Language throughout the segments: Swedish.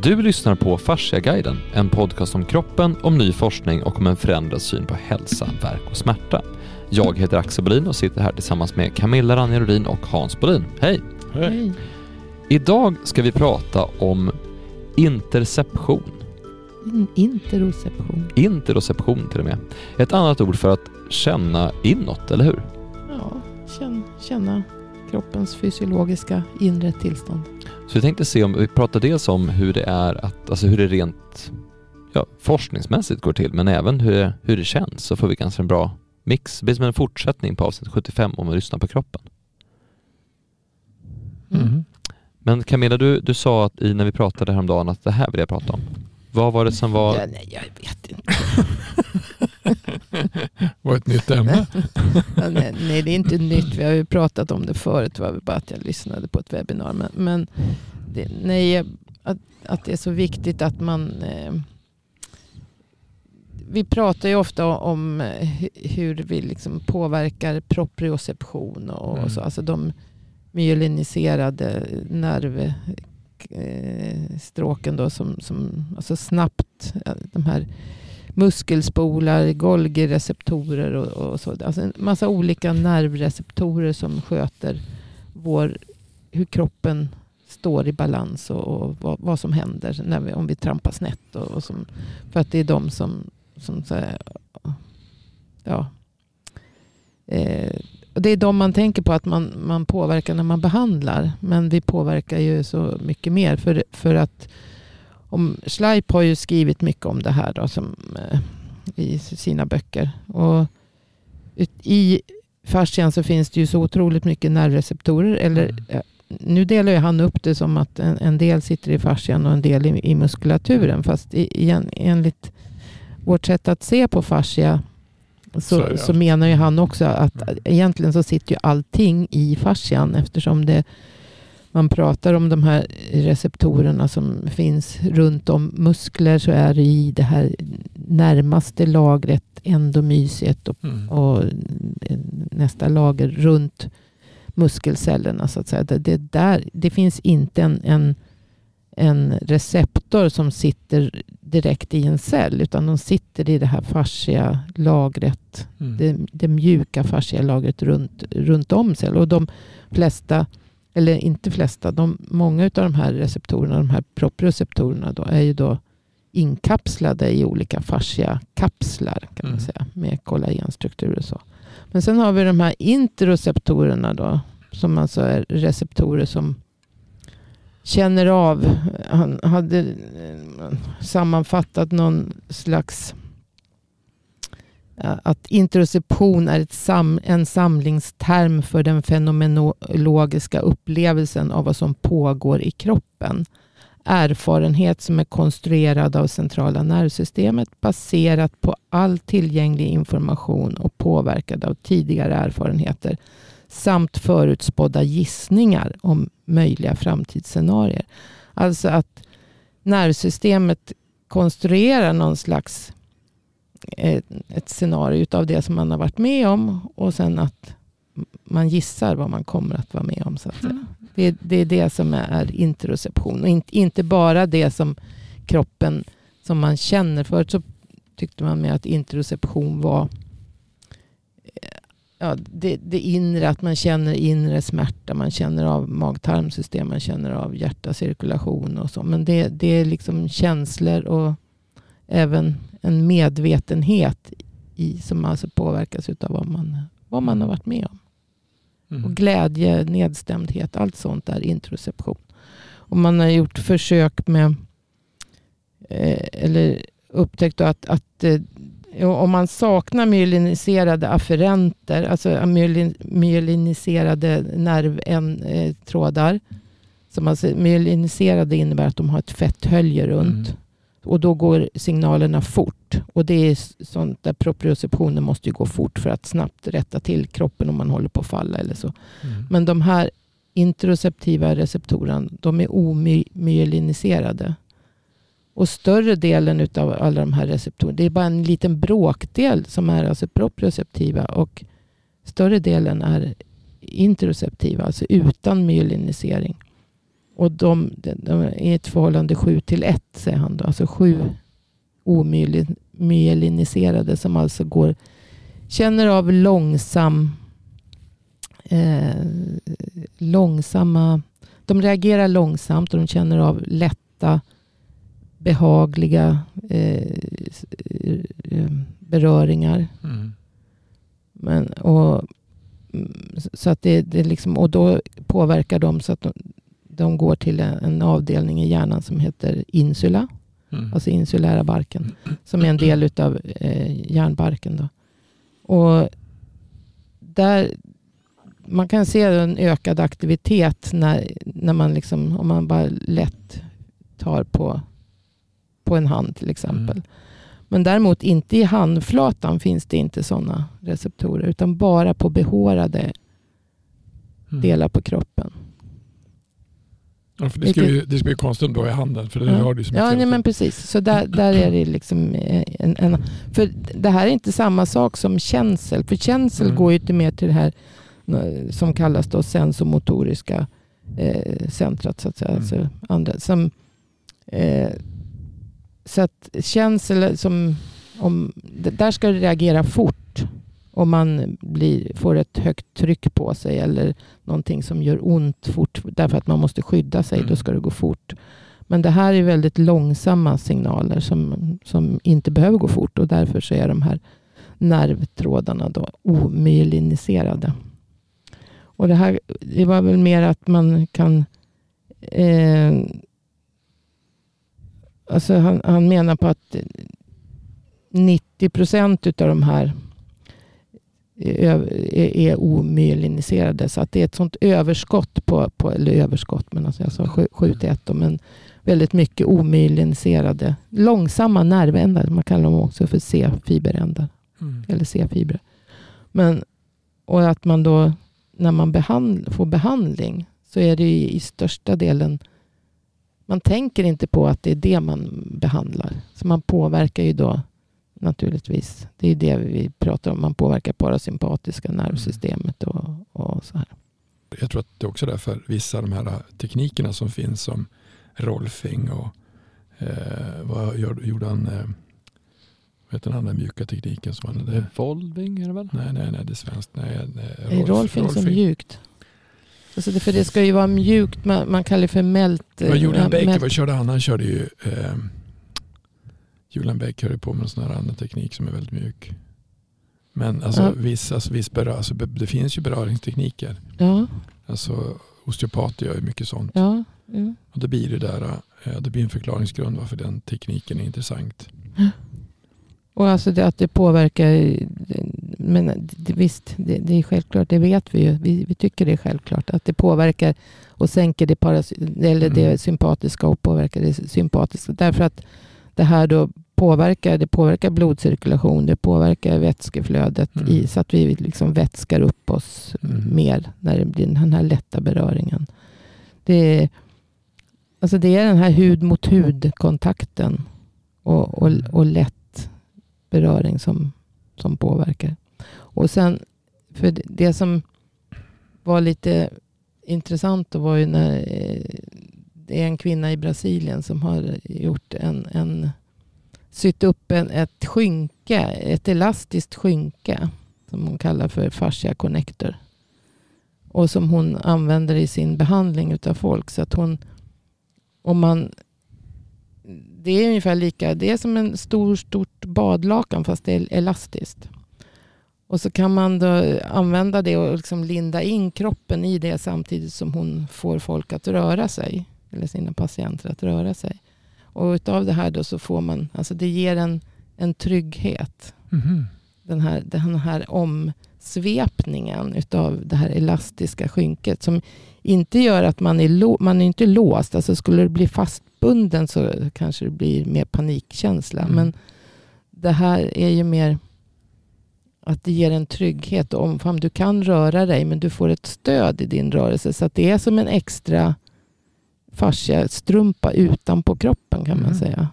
Du lyssnar på Fasciaguiden, en podcast om kroppen, om ny forskning och om en förändrad syn på hälsa, värk och smärta. Jag heter Axel Bolin och sitter här tillsammans med Camilla Ranjerodin och Hans Bolin. Hej! Hej. Idag ska vi prata om interception. In, interoception. Interoception till och med. Ett annat ord för att känna inåt, eller hur? Ja, känn, känna kroppens fysiologiska inre tillstånd. Så vi tänkte se om vi pratar dels om hur det är att, alltså hur det rent ja, forskningsmässigt går till, men även hur det, hur det känns så får vi ganska en bra mix. Det blir som en fortsättning på avsnitt 75 om man lyssnar på kroppen. Mm. Men Camilla, du, du sa att i, när vi pratade häromdagen att det här vill jag prata om. Vad var det som var... Ja, nej, jag vet inte. var ett nytt ämne. Ja, nej, nej, det är inte nytt. Vi har ju pratat om det förut. Det var bara att jag lyssnade på ett webbinar. Men, men det, nej, att, att det är så viktigt att man... Eh, vi pratar ju ofta om eh, hur vi liksom påverkar proprioception och, Mm. så. Alltså de myeliniserade Stråken då som, som alltså snabbt, eh, de här muskelspolar, Golgi-receptorer och, och så. Alltså en massa olika nervreceptorer som sköter vår, hur kroppen står i balans och, och vad, vad som händer när vi, om vi trampar snett. Och, och som, för att det är de som, som så här, ja, eh, det är de man tänker på att man, man påverkar när man behandlar. Men vi påverkar ju så mycket mer. För, för att om Schleip har ju skrivit mycket om det här då, som, eh, i sina böcker. Och I fascian så finns det ju så otroligt mycket nervreceptorer. Eller, Mm. eh, nu delar ju han upp det som att en, en del sitter i fascian och en del i, i muskulaturen. Fast i, igen, enligt vårt sätt att se på fascia så, Så så, menar ju han också att egentligen så sitter ju allting i fascian eftersom det man pratar om de här receptorerna som finns runt om muskler så är det i det här närmaste lagret endomysiet och, Mm. och nästa lager runt muskelcellerna. Så att säga. Det, det, där, det finns inte en, en, en receptor som sitter direkt i en cell utan de sitter i det här fascia lagret Mm. det, det mjuka fascialagret runt, runt om cell. Och de flesta, eller inte flesta, de, många av de här receptorerna, de här proprioceptorerna då, är ju då inkapslade i olika fasciakapslar kan man Mm. säga, med kollagenstrukturer och så. Men sen har vi de här interoceptorerna då, som alltså är receptorer som känner av, han hade eh, sammanfattat någon slags eh, att interoception är ett sam, en samlingsterm för den fenomenologiska upplevelsen av vad som pågår i kroppen. Erfarenhet som är konstruerad av centrala nervsystemet baserat på all tillgänglig information och påverkad av tidigare erfarenheter samt förutspådda gissningar om möjliga framtidsscenarier. Alltså att nervsystemet konstruerar någon slags ett, ett scenario av det som man har varit med om och sen att man gissar vad man kommer att vara med om. Så att säga. Det, det är det som är interoception och inte, inte bara det som kroppen som man känner. Förut så tyckte man med att interoception var eh, ja, det, det inre, att man känner inre smärta, man känner av mag-tarmsystem, man känner av hjärtacirkulation och så. Men det, det är liksom känslor och även en medvetenhet i, som alltså påverkas av vad man, vad man har varit med om. Och Mm. glädje, nedstämdhet, allt sånt är interoception. Och man har gjort försök med, eh, eller upptäckt att, att eh, om man saknar myeliniserade afferenter, alltså myelin, myeliniserade nervtrådar, som alltså, myeliniserade innebär att de har ett fetthölje runt. Mm. Och då går signalerna fort. Och det är sånt där proprioceptionen måste gå fort för att snabbt rätta till kroppen om man håller på att falla eller så. Mm. Men de här interoceptiva receptorerna, de är omyeliniserade. Och större delen av alla de här receptorerna, det är bara en liten bråkdel som är alltså proprioceptiva och större delen är interoceptiva, alltså utan myelinisering. och de, de, de är i ett förhållande 7 till 1 säger han då. Alltså sju omyeliniserade som alltså går, känner av långsam, eh, långsamma, de reagerar långsamt och de känner av lätta, behagliga eh, eh beröringar. Mm. Men, och, så att det, det liksom, och då påverkar de så att de, de går till en, en avdelning i hjärnan som heter insula. Mm. Alltså insulära barken. Som är en del av eh, hjärnbarken. Då. Och där, man kan se en ökad aktivitet när, när man liksom, om man bara lätt tar på, på en hand till exempel. Mm. Men däremot inte i handflatan finns det inte sådana receptorer. Utan bara på behårade mm. delar på kroppen. Ja, för det, ska ju, det ska bli konstigt om du har i handen. För det ja. har du som ja, nej, men precis. Så där, där är det liksom en, en, För det här är inte samma sak som känsel. För känsel mm. går ju inte mer till det här som kallas då sensomotoriska eh, centrat. Så att säga. Mm. Alltså andra, som, eh, så att känsel som... Om, där ska det reagera fort om man blir, får ett högt tryck på sig eller någonting som gör ont fort därför att man måste skydda sig, mm. då ska det gå fort. Men det här är väldigt långsamma signaler som, som inte behöver gå fort och därför så är de här nervtrådarna då omyeliniserade. Och det här det var väl mer att man kan eh, alltså han, han menar på att 90 procent av de här är omyeliniserade. Så att det är ett sånt överskott på, på eller överskott, men alltså jag sa 7 till 1 men väldigt mycket omyeliniserade långsamma nervändar. Man kallar dem också för C-fiberändar. Mm. Eller C-fibrer. Men, och att man då när man behandl, får behandling så är det i, i största delen man tänker inte på att det är det man behandlar. Så man påverkar ju då naturligtvis. Det är det vi pratar om. Man påverkar parasympatiska nervsystemet och, och så här. Jag tror att det är också därför vissa av de här teknikerna som finns som rolfing och eh, vad gjorde han? Eh, vad heter den andra mjuka tekniken som han hade? Volving är det väl? Nej, nej, nej, det är svenskt. Nej, nej, Rolf, är rolfing, rolfing som mjukt? Alltså det, för det ska ju vara mjukt, man, man kallar det för mält. Vad gjorde han Baker? Vad körde han? Han körde ju eh, Julian Beck höll på med en sån här annan teknik som är väldigt mjuk. Men alltså, ja. viss, alltså, viss berör, alltså, det finns ju beröringstekniker. Ja. Alltså, osteopater gör ju mycket sånt. Ja. Ja. Och det blir det där, eh, det blir en förklaringsgrund varför den tekniken är intressant. Och alltså det, att det påverkar, men det, visst, det, det, är självklart, det vet vi ju. Vi, vi, tycker det är självklart att det påverkar och sänker det, paras, eller det mm. sympatiska och påverkar det sympatiska. Därför att det här då påverkar, det påverkar blodcirkulation, det påverkar vätskeflödet mm. i, så att vi liksom vätskar upp oss mm. mer när det blir den här lätta beröringen. Det alltså det är den här hud mot hud-kontakten och, och, mm. och lätt beröring som, som påverkar. Och sen, för det, som var lite intressant var ju när eh, det är en kvinna i Brasilien som har gjort en, en sytt upp en, ett skynke, ett elastiskt skynke som hon kallar för fascia connector. Och som hon använder i sin behandling av folk. Så att hon, om man, det är ungefär lika, det är som en stor, stort badlakan fast det är elastiskt. Och så kan man då använda det och liksom linda in kroppen i det samtidigt som hon får folk att röra sig eller sina patienter att röra sig. Och utav det här då så får man, alltså det ger en, en trygghet. Mm. Den, här, den här omsvepningen utav det här elastiska skynket som inte gör att man är, man är inte låst. Alltså skulle det bli fastbunden så kanske det blir mer panikkänsla. Mm. Men det här är ju mer att det ger en trygghet och omfamn. Du kan röra dig men du får ett stöd i din rörelse. Så det är som en extra fasciastrumpa utanpå kroppen kan mm. man säga.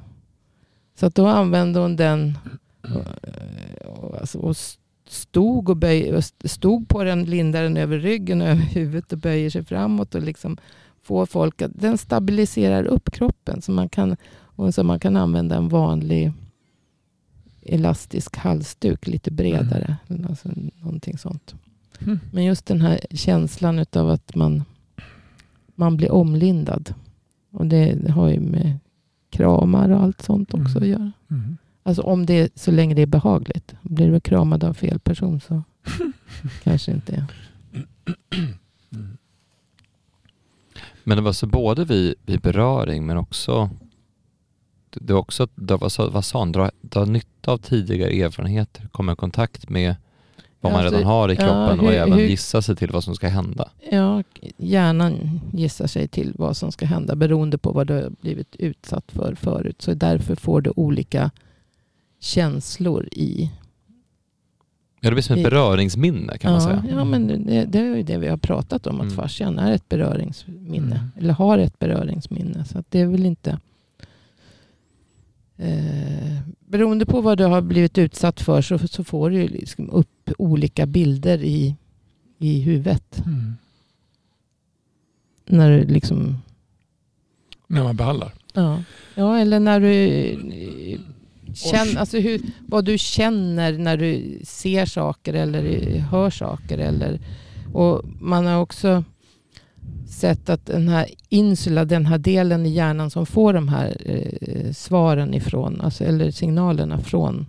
Så att då använde hon den och, alltså, och stod, och böj, stod på den, lindade den över ryggen och över huvudet och böjer sig framåt och liksom få folk att den stabiliserar upp kroppen så man kan, och så man kan använda en vanlig elastisk halsduk lite bredare. Alltså någonting sånt. Mm. Men just den här känslan av att man, man blir omlindad. Och det har ju med kramar och allt sånt också Mm. att göra. Mm. Alltså om det, så länge det är behagligt. Blir du kramad av fel person så kanske inte. Mm. Men det var så både vid, vid beröring men också det var också, det var så, vad sa han, dra, dra nytta av tidigare erfarenheter, komma i kontakt med vad man Alltså, redan har i ja, kroppen och hur- även hur- gissa sig till vad som ska hända. Ja, hjärnan gissar sig till vad som ska hända beroende på vad du har blivit utsatt för förut. Så därför får du olika känslor i. Ja, det blir som ett beröringsminne kan man ja, säga. Ja, men det, det är ju det vi har pratat om. Att Mm. fascian är ett beröringsminne. Mm. Eller har ett beröringsminne. Så att det är väl inte... Eh, beroende på vad du har blivit utsatt för så, så får du ju liksom upp olika bilder i, i huvudet. Mm. När du liksom När man behandlar. Ja, ja eller när du känner, alltså hur, vad du känner när du ser saker eller eh, hör saker. Eller, och man har också sett att den här insula, den här delen i hjärnan som får de här eh, svaren ifrån, alltså, eller signalerna från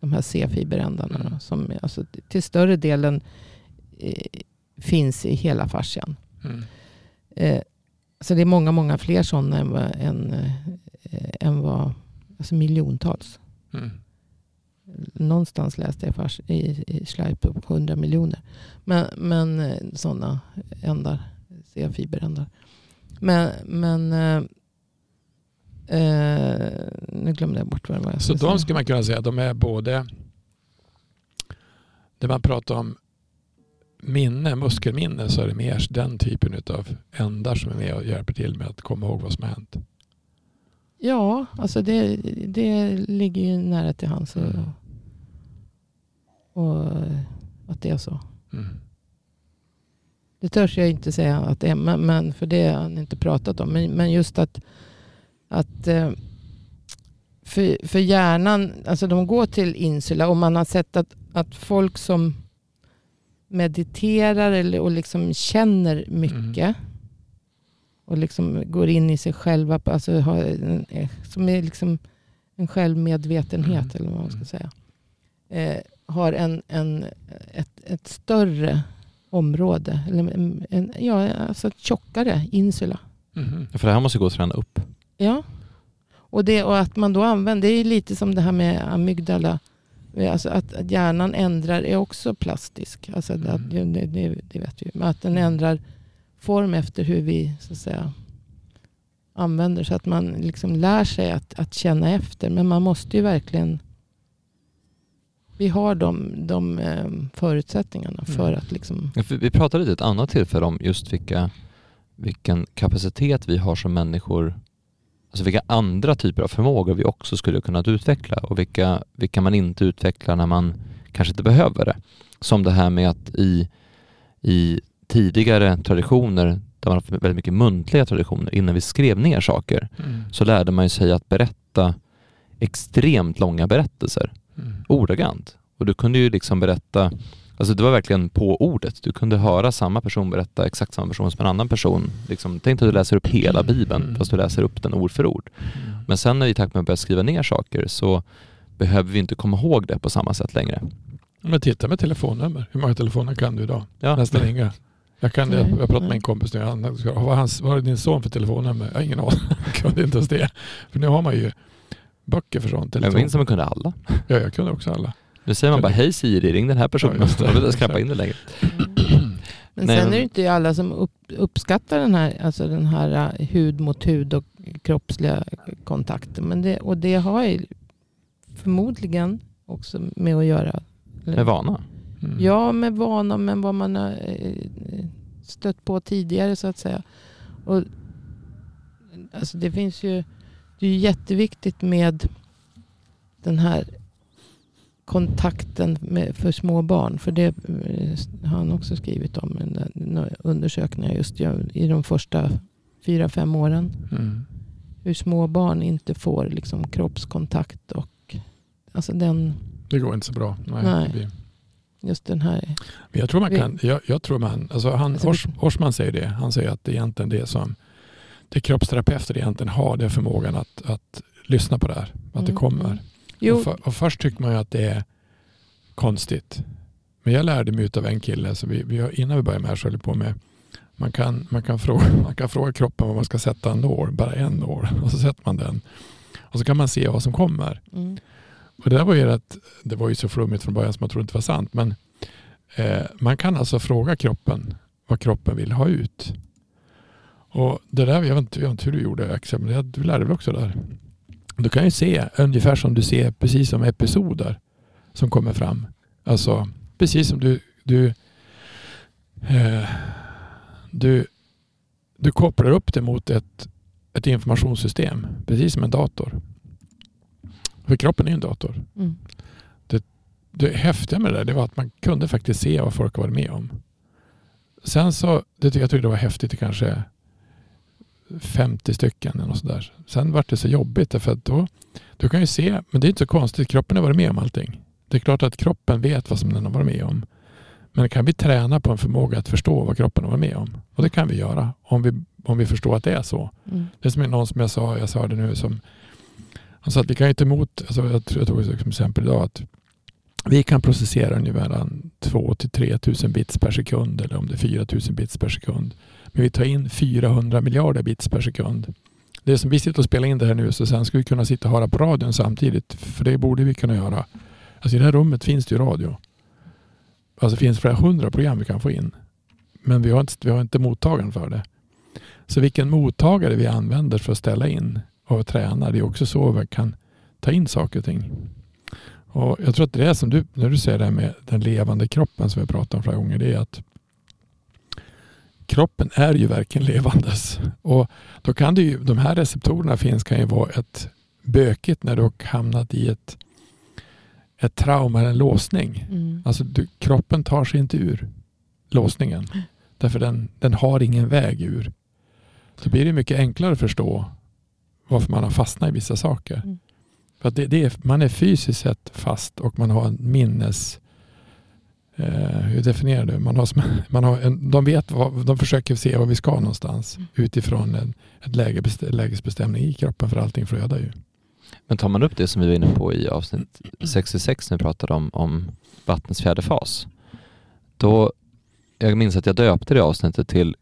de här C-fiberändarna. Mm. Som alltså, till större delen eh, finns i hela fascian. Mm. Eh, så det är många, många fler sådana än, än, eh, än vad, alltså miljontals. Mm. Någonstans läste jag fars, i, i Schleip på 100 miljoner. Men, men eh, sådana ändar, C-fiberändar. Men, men eh, eh, nu glömde jag bort vad det var jag Så skulle de ska man kunna säga, de är både när man pratar om minne, muskelminne så är det mer den typen av ändar som är med och hjälper till med att komma ihåg vad som har hänt. Ja, alltså det, det ligger ju nära till hands. Och, Mm. och att det är så. Mm. Det törs jag inte säga att det är, men, men för det har han inte pratat om. Men, men just att, att eh, för, för hjärnan, alltså de går till insula och man har sett att, att folk som mediterar eller, och liksom känner mycket och liksom går in i sig själva, alltså har eh, som är liksom en självmedvetenhet Mm. eller vad man ska Mm. säga. Eh, har en, en, ett, ett större område, eller en, en, ja, alltså ett tjockare insula. Mhm. För det här måste gå att träna upp. Ja. Och, det, och att man då använder, det är lite som det här med amygdala. Alltså att, att hjärnan ändrar är också plastisk. Alltså att, Mm. det, det, det vet vi. Men att den ändrar form efter hur vi så att säga, använder. Så att man liksom lär sig att, att känna efter. Men man måste ju verkligen... Vi har de, de eh, förutsättningarna för Mm. att liksom... Vi pratade lite ett annat tillfälle om just vilka, vilken kapacitet vi har som människor, alltså vilka andra typer av förmågor vi också skulle kunna utveckla och vilka, vilka man inte utvecklar när man kanske inte behöver det. Som det här med att i, i tidigare traditioner, där man haft väldigt mycket muntliga traditioner innan vi skrev ner saker, Mm. så lärde man sig att berätta extremt långa berättelser Mm. ordagrant. Och du kunde ju liksom berätta, alltså det var verkligen på ordet. Du kunde höra samma person berätta exakt samma person som en annan person. Liksom, tänk att du läser upp hela bibeln Mm. fast du läser upp den ord för ord. Mm. Men sen när vi takt med att börja skriva ner saker så behöver vi inte komma ihåg det på samma sätt längre. Men titta med telefonnummer. Hur många telefoner kan du idag? Ja. Nästan inga. Jag, kan, jag, jag pratade med en kompis nu. Han, vad, har din son för telefonnummer? Jag har ingen aning. Jag kunde inte ens det. För nu har man ju böcker för sånt. Jag Telefon. minns att man kunde alla. Ja, jag kunde också alla. Nu säger man bara hej Siri, ring den här personen. Ja. Jag vill inte knappa in det längre. Men Nej, sen men- är det inte alla som upp, uppskattar den här, alltså den här uh, hud mot hud och kroppsliga kontakten. Men det, och det har ju förmodligen också med att göra. eller- Med vana. Mm. Ja, med vana, men vad man har eh, stött på tidigare så att säga. Och, alltså det finns ju, det är ju jätteviktigt med den här kontakten med, för små barn. För det eh, har han också skrivit om. en Undersökningar just i- i de första fyra, fem åren. Mm. Hur små barn inte får liksom kroppskontakt och alltså den, Det går inte så bra. Nej, Nej. Det just den här. Jag tror man kan, jag, jag tror man, alltså han, Alltså, Ors, Orsman säger det, han säger att det är egentligen det som det kroppsterapeuter egentligen har, den förmågan att, att lyssna på det här, att det Mm, kommer. mm. Jo, Och, för, och först tycker man ju att det är konstigt. Men jag lärde mig av en kille, så vi, vi, innan vi började med det här så höll på med man kan, man, kan fråga, man kan fråga kroppen var man ska sätta en nål, bara en nål. Och så sätter man den. Och så kan man se vad som kommer. mm. Och det där var ju rätt, det var ju så flummigt från början som man trodde inte var sant. Men eh, man kan alltså fråga kroppen vad kroppen vill ha ut. Och det där, jag vet inte, jag vet inte hur du gjorde Axel, men du lärde väl också där. Du kan ju se ungefär som du ser precis som episoder som kommer fram. Alltså precis som du du, eh, du, du kopplar upp det mot ett, ett informationssystem, precis som en dator. För kroppen är ju en dator. Mm. Det häftiga med det där det var att man kunde faktiskt se vad folk varit med om. Sen så, det, jag tyckte det var häftigt i kanske 50 stycken eller något sådär. Sen var det så jobbigt därför att då, du kan ju se, men det är inte så konstigt, kroppen har varit med om allting. Det är klart att kroppen vet vad som den har varit med om. Men kan vi träna på en förmåga att förstå vad kroppen har varit med om? Och det kan vi göra om vi, om vi förstår att det är så. Mm. Det är som någon som jag sa, jag sa det nu som han sa att vi kan inte emot, alltså jag, tror- jag tog ett som exempel idag att vi kan processera ungefär 2 till 3 tusen bits per sekund eller om det är 4 tusen bits per sekund. Men vi tar in 400 miljarder bits per sekund. Det är som vi sitter och spelar in det här nu så sen ska vi kunna sitta och höra på radion samtidigt. För det borde vi kunna göra. Alltså i det här rummet finns det ju radio. Alltså det finns flera hundra program vi kan få in. Men vi har inte, vi har inte mottagaren för det. Så vilken mottagare vi använder för att ställa in och träna, det är också så vi kan ta in saker och ting. Och jag tror att det är som du, när du säger det här med den levande kroppen som vi pratat om flera gånger, det är att kroppen är ju verkligen levandes. Och då kan det ju, de här receptorerna finns kan ju vara ett bökigt när du har hamnat i ett, ett trauma eller en låsning. Mm. Alltså du, kroppen tar sig inte ur låsningen. Därför den, den har ingen väg ur. Så blir det mycket enklare att förstå varför man har fastnat i vissa saker. Mm. För att det, det är, man är fysiskt sett fast och man har en minnes... Eh, hur definierar du? Man har, man har en, de, vet vad, de försöker se var vi ska någonstans Mm. utifrån en ett läge, lägesbestämning i kroppen för allting flödar ju. Men tar man upp det som vi var inne på i avsnitt 66 när vi pratade om, om vattnets fjärde fas. Då, jag minns att jag döpte det avsnittet till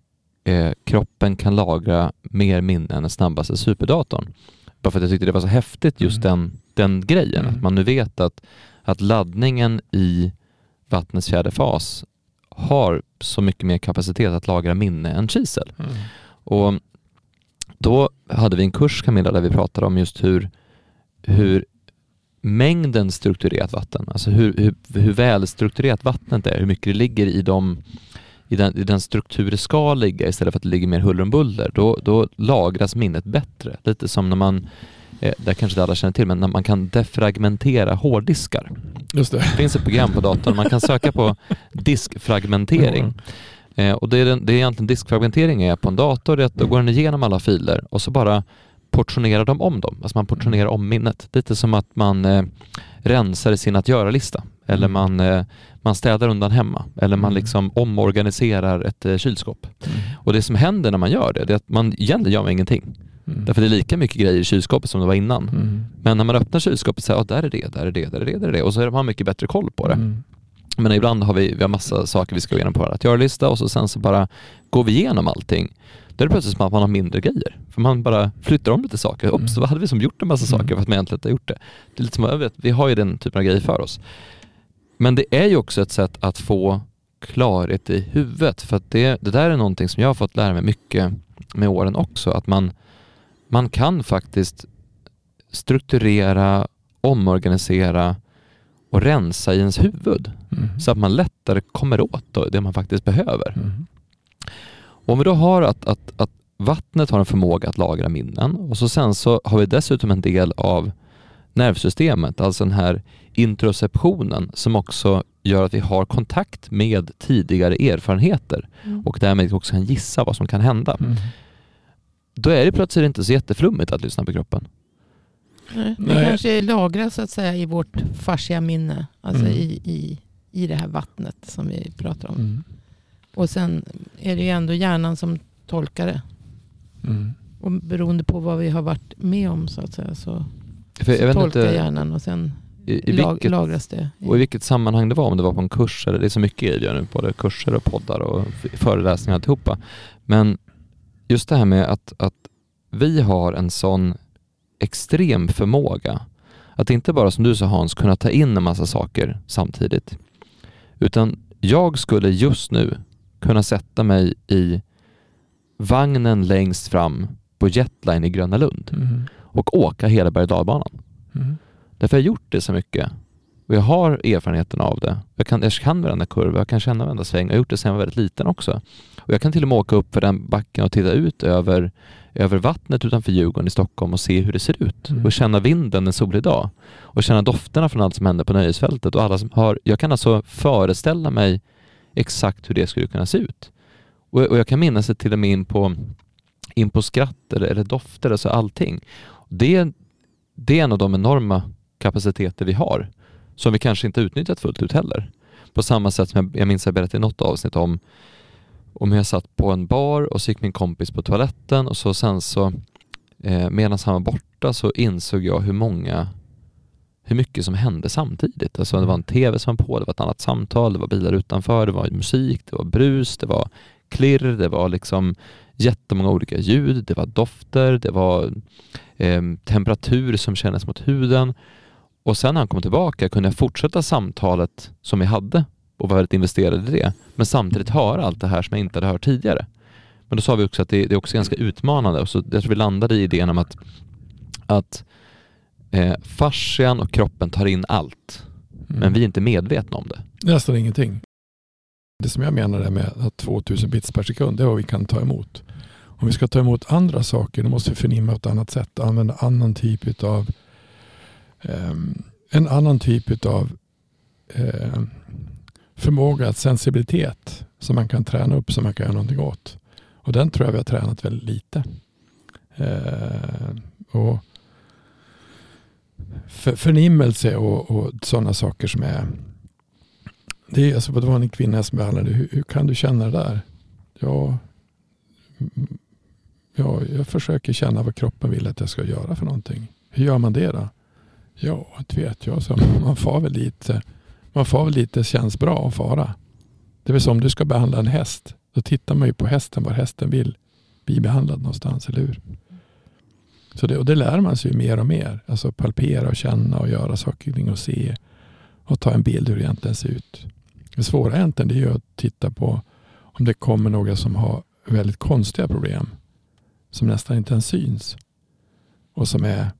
eh, kroppen kan lagra mer minne än den snabbaste superdatorn. Bara för att jag tyckte det var så häftigt just Mm. den, den grejen. Mm. Att man nu vet att, att laddningen i vattnets fjärde fas har så mycket mer kapacitet att lagra minne än kisel. Och då hade vi en kurs Camilla där vi pratade om just hur, hur mängden strukturerat vatten, alltså hur, hur, hur välstrukturerat vattnet är, hur mycket det ligger i, de, i, den, i den struktur det ska ligga istället för att det ligger mer huller om buller, då, då lagras minnet bättre. Lite som när man, eh, det kanske inte alla känner till, men när man kan defragmentera hårddiskar. Just det. Det finns ett program på datorn, man kan söka på diskfragmentering. Eh, och det är, den, det är egentligen diskfragmentering är på en dator, det är att då går den igenom alla filer och så bara portionerar de om dem. Alltså man portionerar om minnet. Lite som att man eh, rensar i sin att göra-lista. Eller Mm. man, eh, man städar undan hemma. Eller man Mm. liksom omorganiserar ett eh, kylskåp. Mm. Och det som händer när man gör det, det är att man egentligen gör man ingenting. Mm. Därför det är lika mycket grejer i kylskåpet som det var innan. Mm. Men när man öppnar kylskåpet så säger ah, där är det, där är det, där är det, där är det. Och så har man mycket bättre koll på det. Mm. Men ibland har vi, vi har massa saker vi ska gå igenom på vår att göra-lista och så sen så bara går vi igenom allting. Då är det plötsligt som att man har mindre grejer. För man bara flyttar om lite saker. Mm. Oops, vad hade vi som gjort en massa Mm. saker för att man egentligen inte har gjort det? Det är lite som, jag vet, vi har ju den typen av grejer för oss. Men det är ju också ett sätt att få klarhet i huvudet. För att det, det där är någonting som jag har fått lära mig mycket med åren också. Att man, man kan faktiskt strukturera, omorganisera och rensa i ens huvud. Mm. Så att man lättare kommer åt det man faktiskt behöver. Mm. Och om vi då har att, att, att vattnet har en förmåga att lagra minnen och så sen så har vi dessutom en del av nervsystemet, alltså den här introceptionen som också gör att vi har kontakt med tidigare erfarenheter Mm. och därmed också kan gissa vad som kan hända. Mm. då är det plötsligt inte så jätteflummigt att lyssna på kroppen. Nej, det Nej. kanske lagras så att säga i vårt fascia minne. Alltså Mm. i, i, i det här vattnet som vi pratar om. Och sen är det ju ändå hjärnan som tolkar det. Mm. Och beroende på vad vi har varit med om så att säga så, så tolkar inte hjärnan och sen i, i, lag, vilket, lagras det. och i vilket sammanhang det var, om det var på en kurs eller det är så mycket grejer nu, både kurser och poddar och föreläsningar och alltihopa. Men just det här med att, att vi har en sån extrem förmåga att inte bara som du sa Hans kunna ta in en massa saker samtidigt. Utan jag skulle just nu kunna sätta mig i vagnen längst fram på Jetline i Gröna Lund Mm. och åka hela berg och dalbanan. Mm. Därför har jag gjort det så mycket. Och jag har erfarenheten av det. Jag kan, jag kan varenda kurva, jag kan känna varenda sväng. Jag har gjort det sedan jag var väldigt liten också. Och jag kan till och med åka upp för den backen och titta ut över, över vattnet utanför Djurgården i Stockholm och se hur det ser ut. Mm. Och känna vinden en solig dag. Och känna dofterna från allt som händer på nöjesfältet. Och alla som har, jag kan alltså föreställa mig exakt hur det skulle kunna se ut. Och, och jag kan minnas det till och med in på, in på skratt eller, eller dofter, alltså allting. Det, det är en av de enorma kapaciteter vi har som vi kanske inte utnyttjat fullt ut heller. På samma sätt som jag, jag minns jag berättade i något avsnitt om om hur jag satt på en bar och så gick min kompis på toaletten och så sen så eh, medan han var borta så insåg jag hur många hur mycket som hände samtidigt. Alltså det var en tv som var på, det var ett annat samtal, det var bilar utanför, det var musik, det var brus, det var klirr, det var liksom jättemånga olika ljud, det var dofter, det var eh, temperatur som kändes mot huden. Och sen när han kom tillbaka kunde jag fortsätta samtalet som vi hade och var väldigt investerad i det, men samtidigt höra allt det här som jag inte hade hört tidigare. Men då sa vi också att det, det är också ganska utmanande och så jag tror vi landade i idén om att, att eh, fascian och kroppen tar in allt, Mm. men vi är inte medvetna om det. Nästan ingenting. Det som jag menar är med att 2000 bits per sekund, det är vad vi kan ta emot. Om vi ska ta emot andra saker, då måste vi förnimma på ett annat sätt. Använda annan typ av en annan typ av förmåga, att sensibilitet som man kan träna upp, som man kan göra någonting åt. Och den tror jag vi har tränat väldigt lite. Eh, och för, förnimmelse och, och sådana saker som är det, är, alltså, det var en kvinna som behandlade. Hur, hur kan du känna det där? Ja, mm, ja, jag försöker känna vad kroppen vill att jag ska göra för någonting. Hur gör man det då? Ja, det vet jag. Så man far väl lite. Man far väl lite känns bra att fara. Det vill säga om du ska behandla en häst. Då tittar man ju på hästen var hästen vill bli behandlad någonstans, eller hur? Så det, och det lär man sig ju mer och mer. Alltså palpera och känna och göra saker och ting och se. Och ta en bild hur det egentligen ser ut. Det svåra egentligen det är ju att titta på om det kommer några som har väldigt konstiga problem. Som nästan inte ens syns. Och som är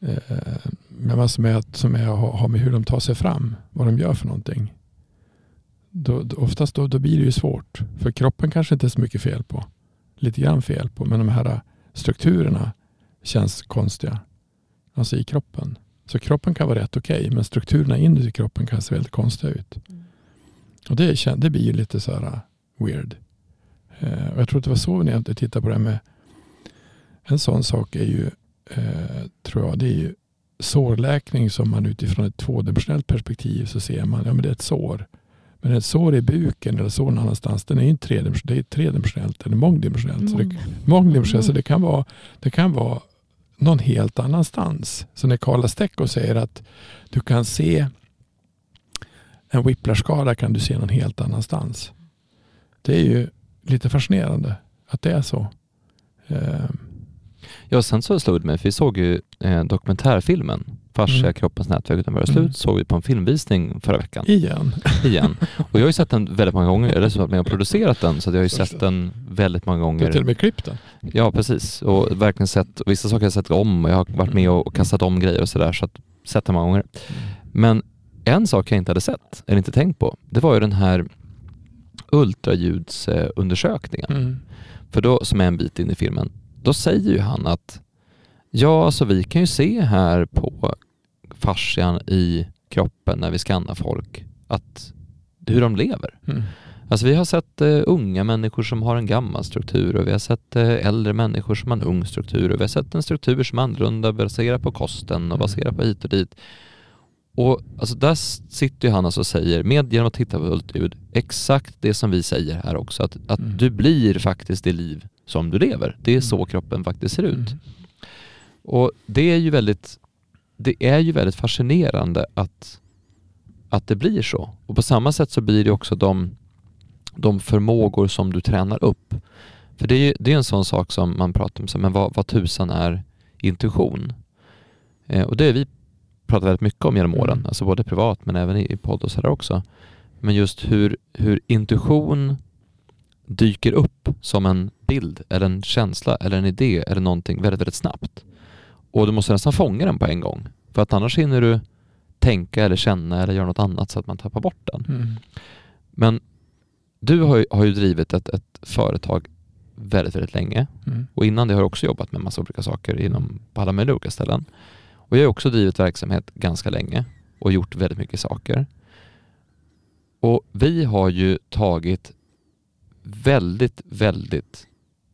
eh, men som, är, som är, har med hur de tar sig fram. Vad de gör för någonting. Då, då, oftast då, då blir det ju svårt. För kroppen kanske inte är så mycket fel på. Lite grann fel på. Men de här strukturerna känns konstiga. Alltså i kroppen. Så kroppen kan vara rätt okej. Okay, men strukturerna inuti kroppen kan se väldigt konstiga ut. Mm. Och det, det blir ju lite så här uh, weird. Eh, och jag tror att det var så när jag tittade på det här med en sån sak är ju eh, tror jag det är ju sårläkning som man utifrån ett tvådimensionellt perspektiv så ser man ja men det är ett sår. Men ett sår i buken eller sår någon annanstans den är ju inte tredimensionellt, det är tredimensionellt eller mångdimensionellt. Så det, mångdimensionellt så det kan vara, det kan vara någon helt annanstans. Så när Karla Stecko säger att du kan se en whiplashskada kan du se någon helt annanstans. Det är ju lite fascinerande att det är så. Eh, Ja, sen så slog det mig, för vi såg ju eh, dokumentärfilmen Fascia, Mm. kroppens nätverk utan våra slut, Mm. såg vi på en filmvisning förra veckan. igen. igen. Och jag har ju sett den väldigt många gånger, jag är dessutom med och producerat den, så att jag har ju sett den väldigt många Du har gånger. till och med klippt den. Ja, precis. Och verkligen sett, och vissa saker har jag sett om och jag har varit med och kastat om grejer och sådär, så att sett den många gånger. Men en sak jag inte hade sett, eller inte tänkt på, det var ju den här ultraljudsundersökningen. Mm. För då, som är en bit in i filmen, då säger ju han att ja, alltså vi kan ju se här på fascian i kroppen när vi skannar folk att hur de lever. Mm. Alltså vi har sett eh, unga människor som har en gammal struktur och vi har sett eh, äldre människor som har en ung struktur och vi har sett en struktur som är annorlunda baserat på kosten och Mm. baserat på hit och dit. Och alltså där sitter ju han alltså och säger, med genom att titta på ultraljud, exakt det som vi säger här också, att, att Mm. du blir faktiskt det liv som du lever. Det är så Mm. kroppen faktiskt ser ut. Mm. Och det är ju väldigt, det är ju väldigt fascinerande att, att det blir så. Och på samma sätt så blir det också de, de förmågor som du tränar upp. För det är ju det är en sån sak som man pratar om, så, men vad, vad tusan är intuition? Eh, och det har vi pratat väldigt mycket om genom åren, Mm. alltså både privat men även i, i podd och sådär också. Men just hur, hur intuition dyker upp som en bild eller en känsla eller en idé eller någonting väldigt, väldigt snabbt. Och du måste nästan fånga den på en gång. För att annars hinner du tänka eller känna eller göra något annat så att man tappar bort den. Mm. Men du har ju, har ju drivit ett, ett företag väldigt, väldigt länge. Mm. Och innan det har jag också jobbat med massa olika saker inom, på alla möjliga olika ställen. Och jag har också drivit verksamhet ganska länge och gjort väldigt mycket saker. Och vi har ju tagit väldigt, väldigt,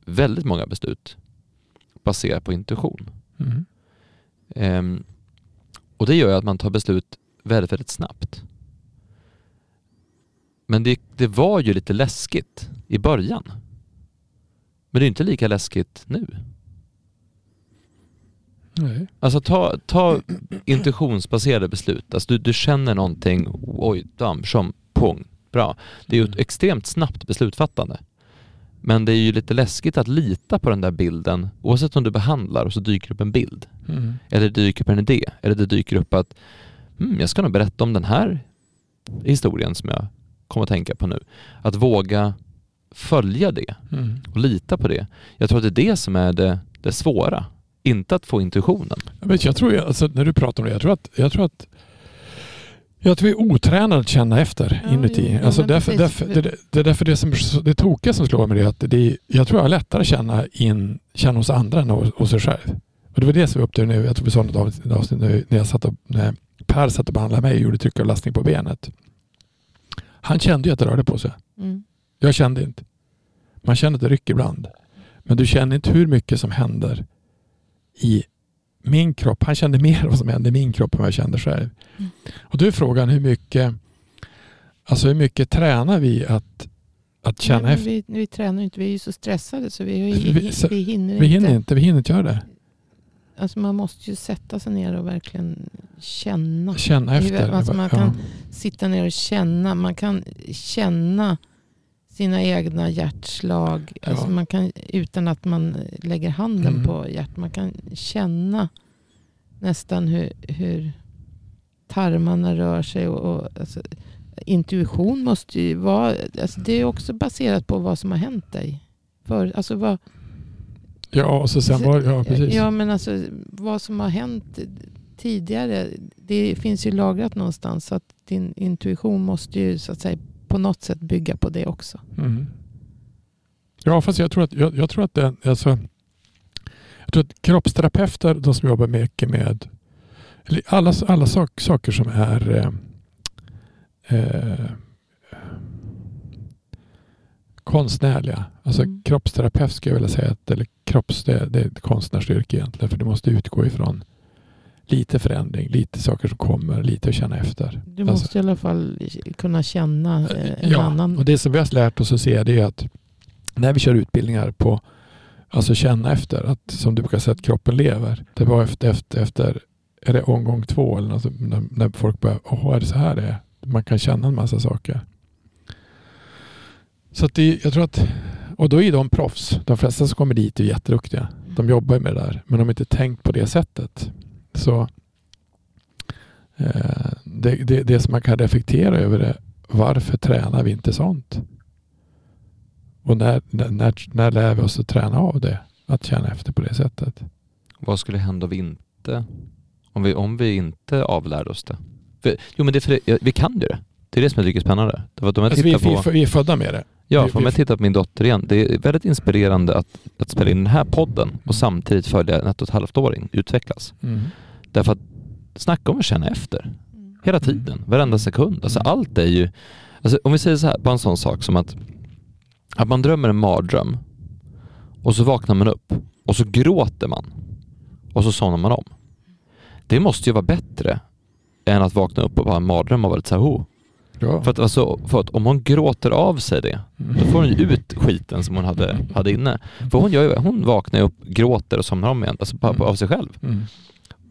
väldigt många beslut baserat på intuition. Mm. Ehm, och det gör ju att man tar beslut väldigt, väldigt snabbt. Men det, det var ju lite läskigt i början. Men det är inte lika läskigt nu. Nej. Alltså ta, ta intuitionsbaserade beslut. Alltså du, du känner någonting, oj, damm, som, pung, bra. Det är ju ett Mm. extremt snabbt beslutfattande. Men det är ju lite läskigt att lita på den där bilden oavsett om du behandlar och så dyker upp en bild. Mm. Eller det dyker upp en idé. Eller det dyker upp att hmm, jag ska nog berätta om den här historien som jag kommer att tänka på nu. Att våga följa det Mm. och lita på det. Jag tror att det är det som är det, det svåra. Inte att få intuitionen. Jag, vet, jag tror, alltså, när du pratar om det, jag tror att, jag tror att jag tror vi är otränade att känna efter Ja, inuti. jo, alltså men därför, därför, det, det är därför det, som, det tokiga som slår mig är att det är, jag tror jag har lättare att känna, in, känna hos andra än hos, hos sig själv. Och det var det som vi upptäckte nu. Jag tror vi sa något avsnitt, avsnitt nu när, jag satt och, när Per satt och behandlade mig och gjorde tryckavlastning på benet. Han kände ju att det rörde på sig. Mm. Jag kände inte. Man känner att det rycker ibland. Men du känner inte hur mycket som händer i min kropp. Han kände mer vad som hände i min kropp än vad jag kände själv. Mm. Och då är frågan hur mycket, alltså hur mycket tränar vi att, att känna Nej, efter? vi, vi tränar inte, vi är ju så stressade så vi, Vi- vi, så- vi hinner Vi inte. hinner inte, vi hinner inte göra det. Alltså man måste ju sätta sig ner och verkligen känna. Känna efter. alltså man Ja. kan sitta ner och känna. Man kan känna sina egna hjärtslag. Ja. Alltså man kan, utan att man lägger handen Mm. på hjärtat. Man kan känna nästan hur, hur tarmarna rör sig. Och, och, alltså, intuition måste ju vara... Alltså det är också baserat på vad som har hänt dig. För, alltså vad, Ja, och så sen var ja, precis. Ja, men alltså vad som har hänt tidigare. Det finns ju lagrat någonstans. Så att din intuition måste ju så att säga på något sätt bygga på det också. Mm. Ja, fast jag tror att, jag, jag tror att det, alltså, jag tror att kroppsterapeuter, de som jobbar mycket med eller alla, alla sak, saker som är eh, eh, konstnärliga. Alltså Mm. kroppsterapeut skulle jag vilja säga, att, eller kropps, det, det är ett konstnärsyrke egentligen, för du måste utgå ifrån lite förändring, lite saker som kommer, lite att känna efter. Du Alltså- måste i alla fall kunna känna eh, en ja, annan. och det som vi har lärt oss att se det är att när vi kör utbildningar på alltså känna efter, att, som du brukar säga att kroppen lever. Det var efter, efter, efter är det omgång två eller något, när, när folk börjar, åh är det så här det är? Man kan känna en massa saker. Så att det, jag tror att, och då är de proffs. De flesta som kommer dit är jätteduktiga. De jobbar med det där, men de har inte tänkt på det sättet. Så eh, det, det, det som man kan reflektera över är varför tränar vi inte sånt? Och när, när, när, lär vi oss att träna av det? Att känna efter på det sättet. Vad skulle hända om vi inte, om vi, om vi inte avlärde oss det? För, jo men det för vi kan ju det. Det är det som jag tycker är spännande. Var att om jag Alltså vi, på, vi är födda med det. ja, för om jag tittar på min dotter igen. Det är väldigt inspirerande att, att spela in den här podden och samtidigt följa en ett och ett halvt åring utvecklas. Mm. Därför att snacka om att känna efter. Mm. Hela tiden, varenda sekund. Alltså Mm. allt är ju Alltså, om vi säger så här, bara en sån sak som att, att man drömmer en mardröm och så vaknar man upp och så gråter man och så somnar man om. Det måste ju vara bättre än att vakna upp och ha en mardröm och vara lite såhär, oh. Ja. För att, alltså, för att om hon gråter av sig det, då får hon ju ut skiten som hon hade, hade inne. För hon, gör ju, hon vaknar upp, gråter och somnar om igen, alltså bara på- av sig själv. Mm.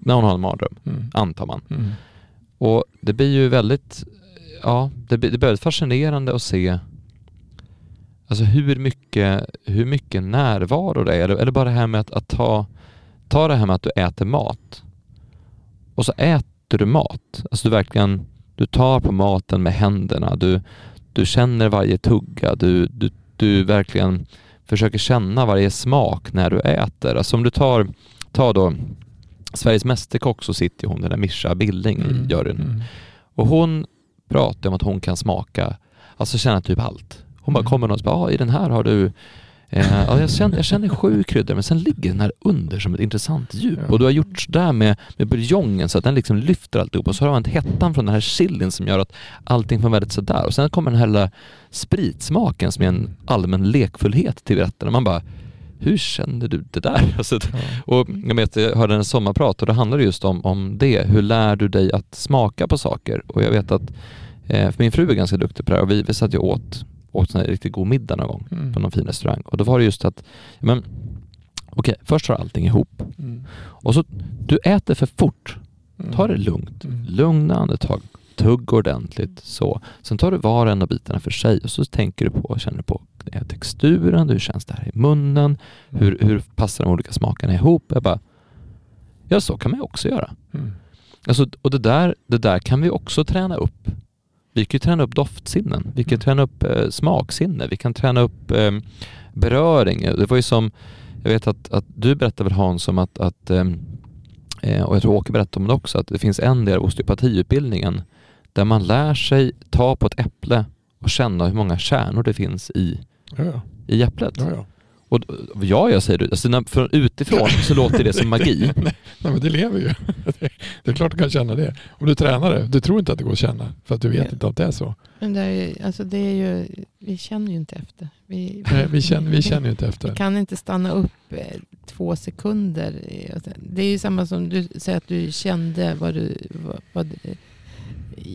När hon har en mardröm, Mm. antar man. Mm. Och det blir ju väldigt, ja, det blir, det blir väldigt fascinerande att se alltså hur mycket, hur mycket närvaro det är. Eller, eller bara det här med att, att ta, ta det här med att du äter mat och så äter du mat. Alltså du verkligen, du tar på maten med händerna, du, du känner varje tugga, du, du, du verkligen försöker känna varje smak när du äter. Alltså om du tar, tar då Sveriges Mästerkock så sitter hon, den där Mischa Billing i juryn. Mm. Och hon pratar om att hon kan smaka, alltså känna typ allt. Hon bara Mm. kommer och bara, ah, i den här har du, eh, ja, jag, känner, jag känner sju kryddor men sen ligger den här under som ett intressant djup. Ja. Och du har gjort sådär med, med buljongen så att den liksom lyfter alltihop och så har du använt hettan från den här chilin som gör att allting får väldigt sådär. Och sen kommer den här lilla spritsmaken som är en allmän lekfullhet till rätten. Och man bara, hur kände du det där? Alltså, Ja. och jag vet, jag hörde en sommarprat och det handlade just om, om det. Hur lär du dig att smaka på saker? Och jag vet att, eh, för min fru är ganska duktig på det här och vi, vi satt ju åt, åt här riktigt god middag någon gång Mm. på någon fin restaurang. Och då var det just att, men okej, först tar allting ihop. Mm. Och så, du äter för fort. Mm. Ta det lugnt. Mm. Lugna andetag. Tugg ordentligt. Så. Sen tar du var och en av bitarna för sig och så tänker du på, känner du på eh, texturen, hur känns det här i munnen, hur, hur passar de olika smakerna ihop? Jag bara, ja så kan man ju också göra. Mm. Alltså, och det där, det där kan vi också träna upp. Vi kan ju träna upp doftsinnen, vi kan Mm. träna upp eh, smaksinne, vi kan träna upp eh, beröring. Det var ju som, jag vet att, att du berättade väl Hans om att, att ehm, eh, och jag tror Åke berättade om det också, att det finns en del av osteopatiutbildningen där man lär sig ta på ett äpple och känna hur många kärnor det finns i, Ja, ja. i äpplet. ja, ja. Och, ja, jag säger du, alltså, när, från utifrån så låter det som magi. Nej, men det lever ju. Det, det är klart du kan känna det. Om du tränar det. Du tror inte att det går att känna. För att du vet Ja. inte att det är så. Men det är, ju- alltså det är ju, vi känner ju inte efter. Vi, Nej, vi, känner, vi känner ju inte Vi efter. kan inte stanna upp eh, två sekunder. Det är ju samma som du säger att du kände vad, du, vad, vad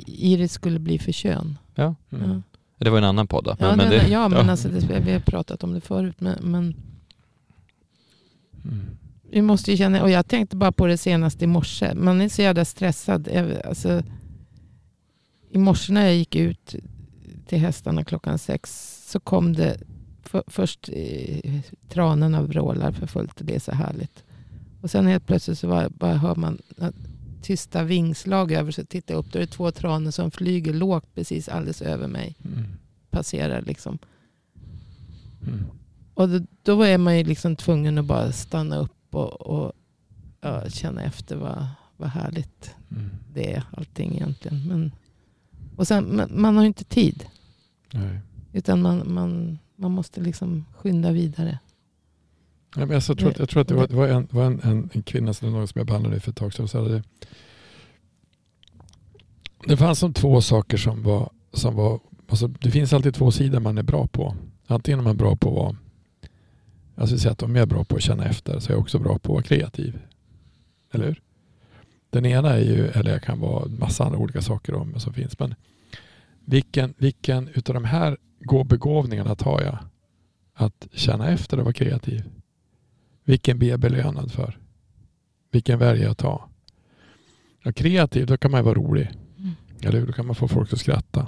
Iris skulle bli för kön. Ja. Mm. Ja. Det var en annan podd då. Ja, men men, det, ja, men Alltså det, vi har pratat om det förut. Men, men Mm. vi måste ju känna, och jag tänkte bara på det senaste i morse. Man är så jävla stressad. Alltså, I morse när jag gick ut till hästarna klockan sex så kom det för, först eh, tranorna vrålar för fullt och det är så härligt. Och sen helt plötsligt så bara, bara hör man att tysta vingslag över så tittar jag upp. Då är det två tranor som flyger lågt precis alldeles över mig. Mm. Passerar liksom. Mm. Och då, då är man ju liksom tvungen att bara stanna upp och, och ja, känna efter vad, vad härligt Mm. det är allting egentligen. Men, och sen, men man har ju inte tid. Nej. Utan man, man, man måste liksom skynda vidare. Ja, men alltså, jag, tror att, jag tror att det var, det var, en, var en, en, en kvinna som, någon som jag behandlade för ett tag sedan. Så hade det, det fanns som två saker som var, som var alltså, det finns alltid två sidor man är bra på. Antingen är man bra på att vara, skulle säga att om jag är bra på att känna efter så är jag också bra på att vara kreativ. Eller hur? Den ena är ju, eller jag kan vara massa andra olika saker om som finns. Men vilken, vilken utav de här gå- begåvningarna tar jag? Att känna efter och vara kreativ. Vilken blir jag belönad för? Vilken väljer jag att ta? Ja, kreativ, då kan man ju vara rolig. Mm. Eller hur? Då kan man få folk att skratta.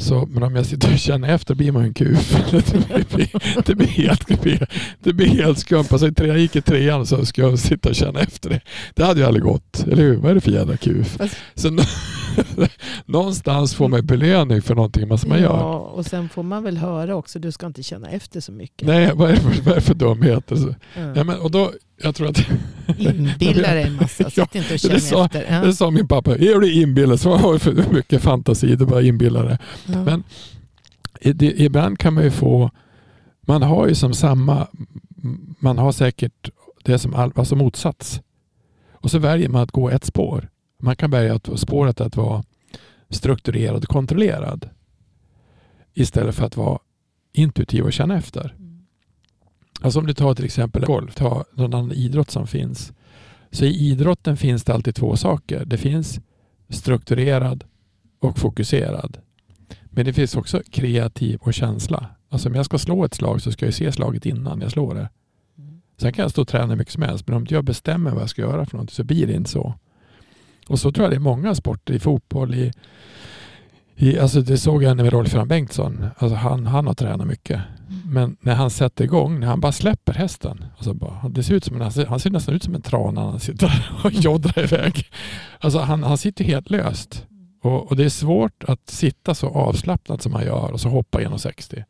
Så, men om jag sitter och känner efter blir man ju en kuf. det, blir, det, blir helt, det, blir, det blir helt skumt. Alltså, jag gick i trean så ska jag sitta och känna efter det. Det hade ju aldrig gått. Eller hur? Vad är det för jävla kuf? Fast- Så nå- någonstans får man belöning för någonting som man gör. Ja, och sen får man väl höra också. Du ska inte känna efter så mycket. Nej, vad är det för, vad är det för dumheter? Ja. ja, men, och då, jag tror att Inbilla dig en massa. Sitt inte och känn det sa- efter. Ja. det sa min pappa, är du inbillad så har du för mycket fantasi, du bara inbillar dig. Ja. men- det- Ibland kan man ju få, man har ju som samma, man har säkert det som all, alltså motsats. Och så väljer man att gå ett spår. Man kan välja att spåret att vara strukturerad och kontrollerad. Istället för att vara intuitiv och känna efter. Alltså om du tar till exempel golf, ta någon annan idrott som finns. Så i idrotten finns det alltid två saker. Det finns strukturerad och fokuserad. Men det finns också kreativ och känsla. Alltså om jag ska slå ett slag så ska jag se slaget innan jag slår det. Mm. Sen kan jag stå och träna mycket som helst, men om inte jag bestämmer vad jag ska göra för någonting så blir det inte så. Och så tror jag det är många sporter, i fotboll, i, i alltså det såg jag med Rolf Bengtsson. Alltså han, han har tränat mycket. Men när han sätter igång, när han bara släpper hästen. Alltså bara, det ser ut som en, han ser, nästan ut som en trana när han sitter och joddrar iväg. Alltså han, han sitter helt löst. Och, och, det är svårt att sitta så avslappnat som han gör och så hoppa 1,60.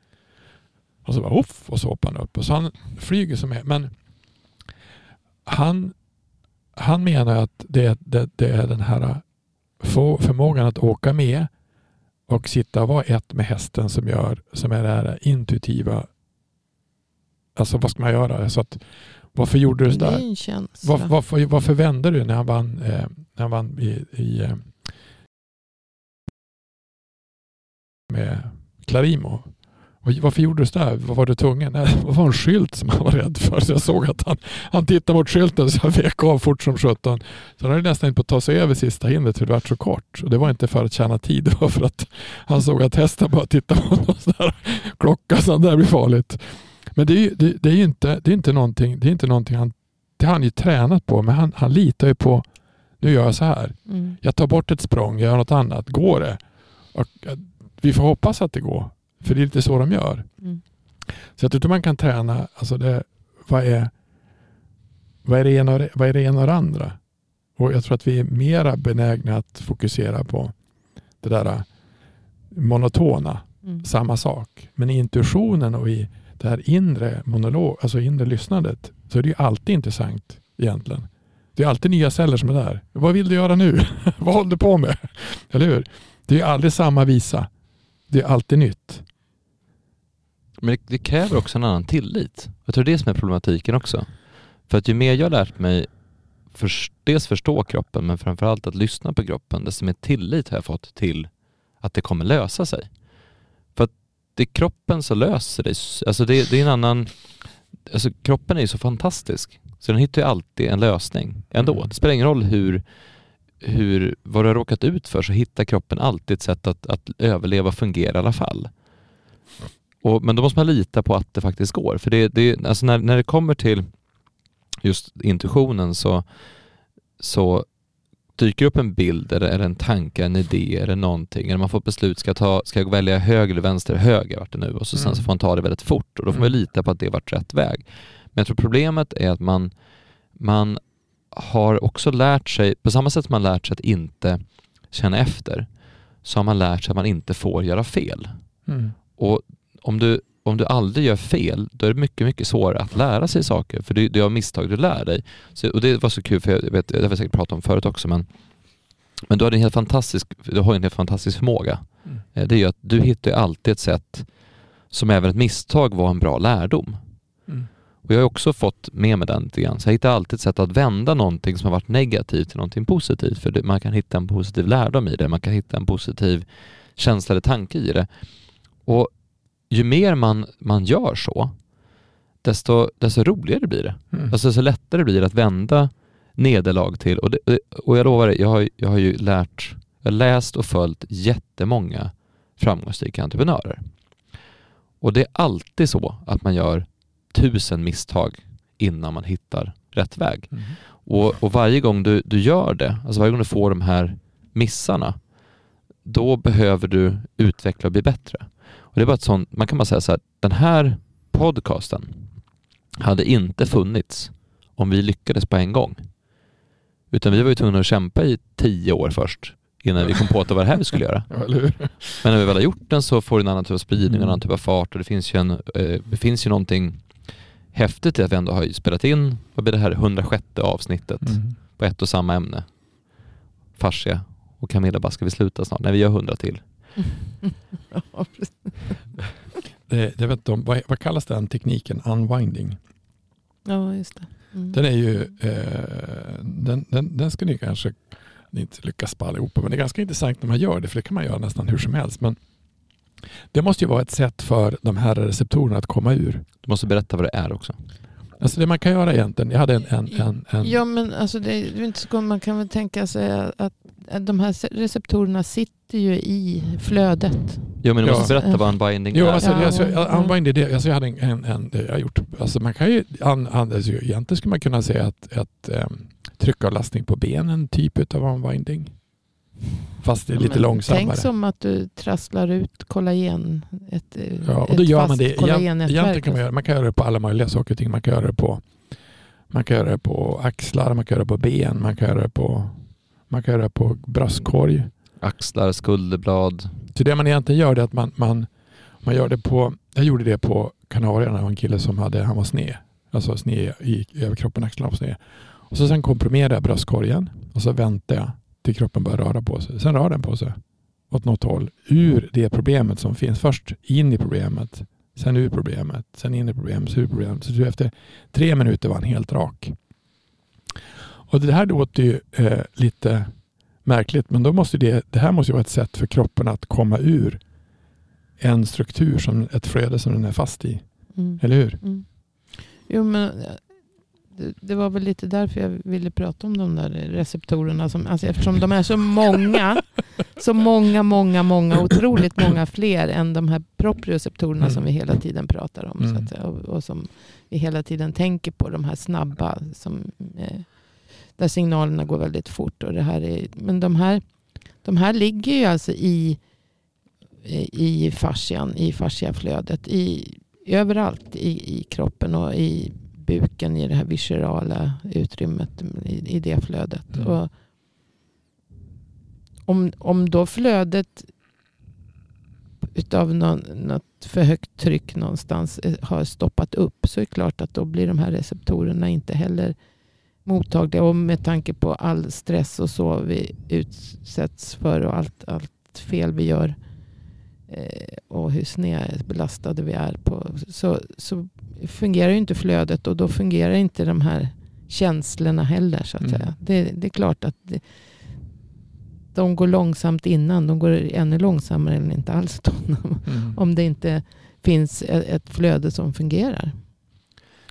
Och så bara off, och så hoppar han upp. Och så han flyger som är. Men han, han menar att det, det, det är den här förmågan att åka med och sitta och vara ett med hästen som gör som är det här intuitiva. Alltså vad ska man göra? Så att, varför gjorde du sådär? Var, varför, varför vände du när han vann, eh, när han vann i, i eh, med Clarimo? Varför gjorde du sådär? Vad var du tvungen? Det var en skylt som han var rädd för. Så jag såg att han, han tittade mot skylten så jag vek av fort som sjutton. Så han hade nästan inte på att ta sig över sista hindret för det var så kort. Och det var inte för att tjäna tid, det var för att han såg att hästen bara tittade på någon sån där klocka så det blir farligt. Men det är, det, det är inte, det är inte någonting, det är inte någonting han, det har han ju tränat på, men han, han litar ju på, nu gör jag så här. Mm. Jag tar bort ett språng, jag gör något annat. Går det? Och, vi får hoppas att det går. För det är lite så de gör. Mm. Så jag tror man kan träna, alltså det, vad, är, vad, är det ena vad är det ena och det andra? Och jag tror att vi är mera benägna att fokusera på det där äh, monotona, mm. samma sak. Men i intuitionen och i det här inre monolog, alltså inre lyssnandet, så är det ju alltid intressant egentligen. Det är alltid nya celler som är där. Vad vill du göra nu? Vad håller du på med? Eller hur? Det är aldrig samma visa. Det är alltid nytt. Men det, det, kräver också en annan tillit. Jag tror det är det som är problematiken också. För att ju mer jag har lärt mig för, dels förstå kroppen men framförallt att lyssna på kroppen, desto mer tillit har jag fått till att det kommer lösa sig. För att det är kroppen som löser det. Alltså det, det är en annan... Alltså kroppen är ju så fantastisk. Så den hittar ju alltid en lösning ändå. Mm. Det spelar ingen roll hur, hur, vad du har råkat ut för så hittar kroppen alltid ett sätt att, att överleva och fungera i alla fall. Och, men då måste man lita på att det faktiskt går. För det, det, alltså när, när det kommer till just intuitionen så, så dyker upp en bild eller, eller en tanke, en idé eller någonting, eller man får ett beslut, ska, ta, ska jag välja höger eller vänster? Höger vart det nu och så sen mm. så får man ta det väldigt fort och då får man mm. lita på att det varit rätt väg. Men jag tror problemet är att man, man har också lärt sig, på samma sätt som man lärt sig att inte känna efter, så har man lärt sig att man inte får göra fel. Mm. Och om du, om du aldrig gör fel, då är det mycket, mycket svårare att lära sig saker, för det, det är av misstag du lär dig. Så, och det var så kul, för jag vet, det har vi säkert pratat om förut också, men, men du har en helt fantastisk, du har en helt fantastisk förmåga. Mm. Eh, det är ju att du hittar alltid ett sätt som även ett misstag var en bra lärdom. Mm. Och jag har också fått med mig den lite grann. Så jag hittar alltid ett sätt att vända någonting som har varit negativt till någonting positivt. För det, man kan hitta en positiv lärdom i det, man kan hitta en positiv känsla eller tanke i det. Och ju mer man, man gör så, desto, desto roligare blir det. Mm. Alltså desto lättare blir det att vända nederlag till, och, det, och jag lovar dig, jag har, jag har ju lärt, jag har läst och följt jättemånga framgångsrika entreprenörer. Och det är alltid så att man gör tusen misstag innan man hittar rätt väg. Mm. Och, och, varje gång du, du gör det, alltså varje gång du får de här missarna, då behöver du utveckla och bli bättre. Det bara ett sånt, man kan bara säga så här, den här podcasten hade inte funnits om vi lyckades på en gång. Utan vi var ju tvungna att kämpa i tio år först innan vi kom på att det var det här vi skulle göra. Men när vi väl har gjort den så får det en annan typ av spridning, en annan typ av fart och det finns ju, en, eh, det finns ju någonting häftigt i att vi ändå har spelat in, vad blir det här, 106 avsnittet mm. på ett och samma ämne. Fascia och Camilla bara, ska vi sluta snart? Nej, vi gör 100 till. det, det vet de, vad, vad, kallas den tekniken? Unwinding. Ja, just det. Mm. Den är ju, eh, den, den, den ska ni kanske inte lyckas på allihopa, men det är ganska intressant när man gör det, för det kan man göra nästan hur som helst. Men det måste ju vara ett sätt för de här receptorerna att komma ur. Du måste berätta vad det är också. Alltså det man kan göra egentligen, jag hade en... en, en, en Ja, men alltså det är inte så Man kan väl tänka sig att, de här receptorerna sitter ju i flödet. Ja, men du måste Ja. berätta vad unbinding Jo, är. alltså, Ja, alltså, ja. unbinding, det, alltså jag hade en, en, en jag har gjort, alltså man kan ju, an, an, alltså egentligen skulle man kunna säga att, att um, tryckavlastning på benen är en typ av unbinding. Fast det är lite Men långsammare. Tänk som att du trasslar ut kollagen. Ett, Ja, och ett då gör man det. Egentligen kan man, göra, man kan göra det på alla möjliga saker och ting. Man kan göra det på, man kan göra det på axlar, man kan göra det på ben, man kan göra det på, man kan göra det på bröstkorg. Axlar, skulderblad. Så det man egentligen gör är att man, man, man gör det på, jag gjorde det på Kanarierna, det var en kille som hade, han var sned. Alltså sned i överkroppen, axlarna var sned. Och så sen komprimerade jag bröstkorgen och så väntade jag till kroppen börjar röra på sig. Sen rör den på sig åt något håll. Ur det problemet som finns. Först in i problemet, sen ur problemet, sen in i problemet, så ur problemet. Så efter tre minuter var han helt rak. Och det här låter ju eh, lite märkligt, men då måste det, det här måste ju vara ett sätt för kroppen att komma ur en struktur, som ett flöde som den är fast i. Mm. Eller hur? Mm. Jo, men det, var väl lite därför jag ville prata om de där receptorerna. Som, alltså eftersom de är så många, så många, många, många, otroligt många fler än de här proprioceptorerna Mm. som vi hela tiden pratar om. Så Mm. att, säga, och, och som vi hela tiden tänker på, de här snabba, som, eh, där signalerna går väldigt fort. Och det här är, men de här, de här ligger ju alltså i, i fascian, i fasciaflödet, i, överallt i, i kroppen och i buken i det här viscerala utrymmet i, i det flödet. Mm. Och om, om då flödet utav någon, något för högt tryck någonstans eh, har stoppat upp så är det klart att då blir de här receptorerna inte heller mottagliga. Och med tanke på all stress och så vi utsätts för och allt, allt fel vi gör och hur snedbelastade vi är på så, så fungerar ju inte flödet och då fungerar inte de här känslorna heller. så att Mm. säga. Det, det är klart att det, de går långsamt innan. De går ännu långsammare eller inte alls då, Mm. om det inte finns ett, ett flöde som fungerar.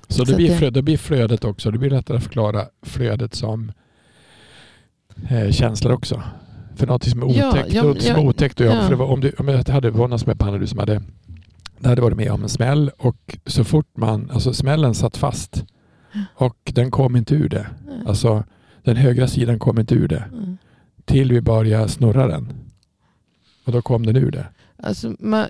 Så det Så blir, att det- flöde, det blir flödet också. Det blir lättare att förklara flödet som eh, känslor också. För något som är Ja, otäckt, ja, något som är ja, otäckt att göra. ja. För det var, om, du, om jag hade var någon som du som hade, det hade varit med om en smäll och så fort man, alltså smällen satt fast och den kom inte ur det. Alltså den högra sidan kom inte ur det. Mm. Till vi började snurra den. Och då kom den ur det. Alltså, man,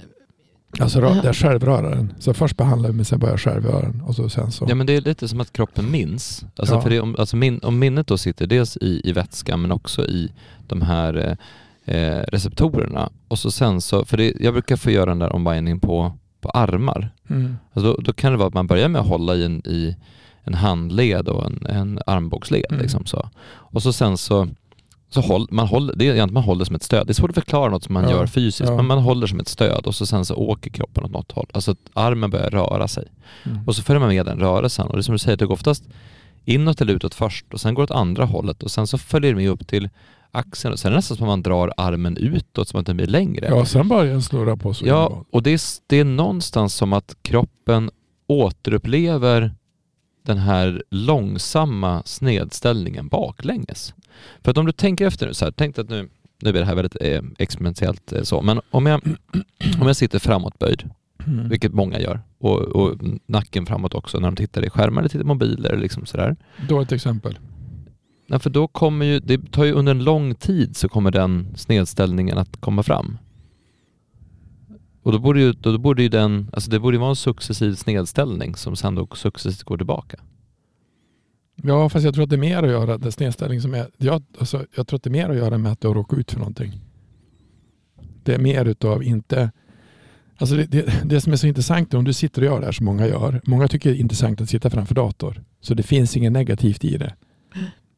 Alltså ra- Ja. där självröraren. Så först behandlar vi men sen börjar. Och så sen så. Ja men det är lite som att kroppen minns. Alltså Ja. för det, om, alltså min, om minnet då sitter dels i, i vätskan men också i de här eh, eh, receptorerna. Och så sen så, för det, jag brukar få göra den där ombindning på, på armar. Mm. Alltså då, då kan det vara att man börjar med att hålla i en, i en handled och en, en armbågsled. Mm. Liksom så. Och så sen så, så håll, man håller, det är egentligen man håller som ett stöd. Det är svårt att förklara något som man Ja, gör fysiskt, ja. men man håller som ett stöd och så sen så åker kroppen åt något håll. Alltså att armen börjar röra sig. Mm. Och så följer man med den rörelsen och det är som du säger, det går oftast inåt eller utåt först och sen går det åt andra hållet och sen så följer det med upp till axeln och sen är det nästan som att man drar armen utåt så att den blir längre. Ja, sen börjar den snurra på så Ja, och det är, det är någonstans som att kroppen återupplever den här långsamma snedställningen baklänges. För att om du tänker efter nu, så här, tänk att nu, nu blir det här väldigt eh, experimentellt eh, så, men om jag, om jag sitter framåtböjd, Mm. vilket många gör, och, och nacken framåt också när de tittar i skärmar eller tittar i mobiler liksom sådär. Då ett exempel. Ja, för då kommer ju, det tar ju under en lång tid så kommer den snedställningen att komma fram. Och då borde ju, då borde ju den, alltså det borde ju vara en successiv snedställning som sen då successivt går tillbaka. Ja, fast jag tror att det är mer att göra, det snedställning som är, jag, alltså, jag tror att det är mer att göra med att du har råkat ut för någonting. Det är mer utav inte, alltså det, det, det som är så intressant om du sitter och gör det här som många gör, många tycker det är intressant att sitta framför dator, så det finns inget negativt i det.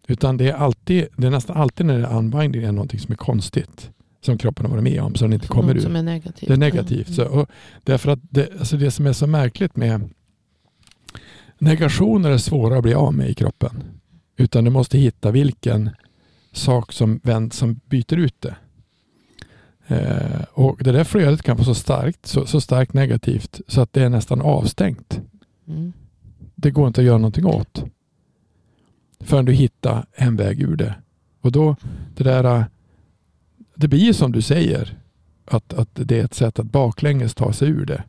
Utan det är alltid, det är nästan alltid när det är unbinding är någonting som är konstigt, som kroppen har varit med om, så den inte kommer är negativt. Det är negativt. Mm. Så, och därför att det, alltså det som är så märkligt med negationer är svåra att bli av med i kroppen. Utan du måste hitta vilken sak som, vänd, som byter ut det. Eh, och Det där flödet kan vara så starkt, så, så starkt negativt så att det är nästan avstängt. Mm. Det går inte att göra någonting åt. Förrän du hittar en väg ur det. Och då, det där, det blir som du säger, att, att det är ett sätt att baklänges ta sig ur det.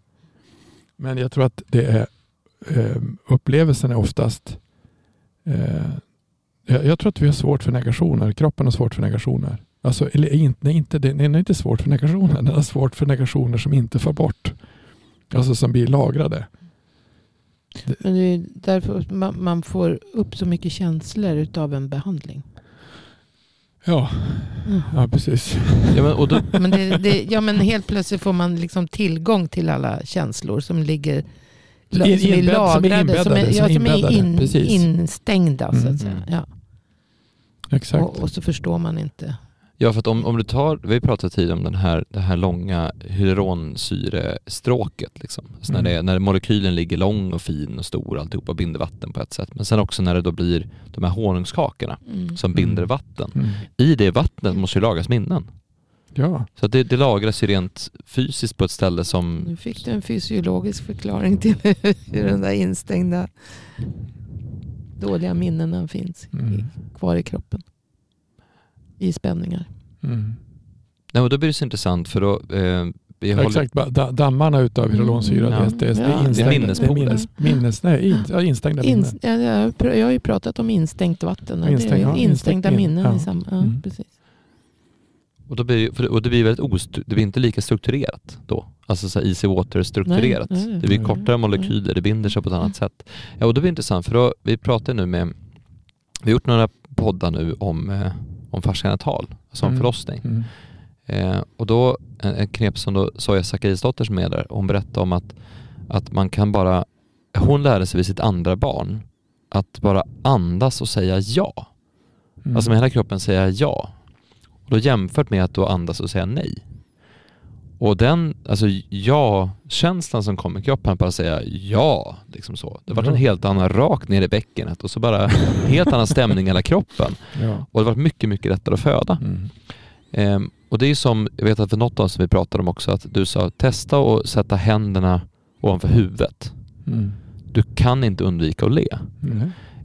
Men jag tror att det är eh, upplevelsen är oftast eh, jag, jag tror att vi har svårt för negationer. Kroppen har svårt för negationer. Alltså, eller inte, nej, inte, den är inte svårt för negationer. Den har svårt för negationer som inte får bort. Alltså som blir lagrade. Men det är därför man, man får upp så mycket känslor utav en behandling. Ja, Mm. ja precis. Ja, men, och då, Men, det, det, ja, men helt plötsligt får man liksom tillgång till alla känslor som ligger som är som är lagrade, som är, inbäddade, ja, som är in, instängda. Så Mm. att säga. Ja. Exakt. Och, och så förstår man inte. ja, för att om, om du tar, vi har pratat tidigare om den här, det här långa hyaluronsyrestråket. Liksom. Alltså Mm. när, det, när molekylen ligger lång och fin och stor alltihopa och binder vatten på ett sätt. Men sen också när det då blir de här honungskakorna Mm. som binder Mm. vatten. Mm. I det vattnet måste ju lagras minnen. Ja, Så det, det lagras ju rent fysiskt på ett ställe som... Nu fick du en fysiologisk förklaring till hur den där instängda dåliga minnena finns Mm. i, kvar i kroppen. I spänningar. mm. Nej, och då blir det så intressant för då... Eh, vi ja håller, exakt. Da- Dammarna utav hyaluronsyra. Mm. Det, det, det, Ja. är instängda, Det är är minnes, minnes, nej, in, ja, instängda minnen. Ja, jag, har pr- jag har ju pratat om instängt vatten. Instäng- det är ja, instängda instängt min- minnen. ja. I samma, ja, Mm. precis. Och, då blir, för, och det blir väldigt ostru, det blir inte lika strukturerat då. Alltså så easy water strukturerat. Nej, nej, det blir kortare molekyler, det binder sig på ett annat sätt. Ja, och då blir det intressant för då, vi pratar nu med... Vi har gjort några poddar nu om, eh, om fascianatal, alltså om Mm. förlossning. Mm. Eh, och då, en, en knep som då Soja Zachariasdotter som är där, hon berättade om att, att man kan bara, hon lärde sig vid sitt andra barn att bara andas och säga ja. Mm. Alltså med hela kroppen säga ja. Då jämfört med att då andas och säga nej. Och den, alltså ja-känslan som kom i kroppen, bara säga ja, liksom så. Det var en Ja. helt annan rakt ner i bäckenet och så bara helt annan stämning i hela kroppen. ja. Och det var mycket, mycket lättare att föda. Mm. Ehm, och det är som, jag vet att för något av som vi pratade om också, att du sa testa att sätta händerna ovanför huvudet. Mm. Du kan inte undvika att le.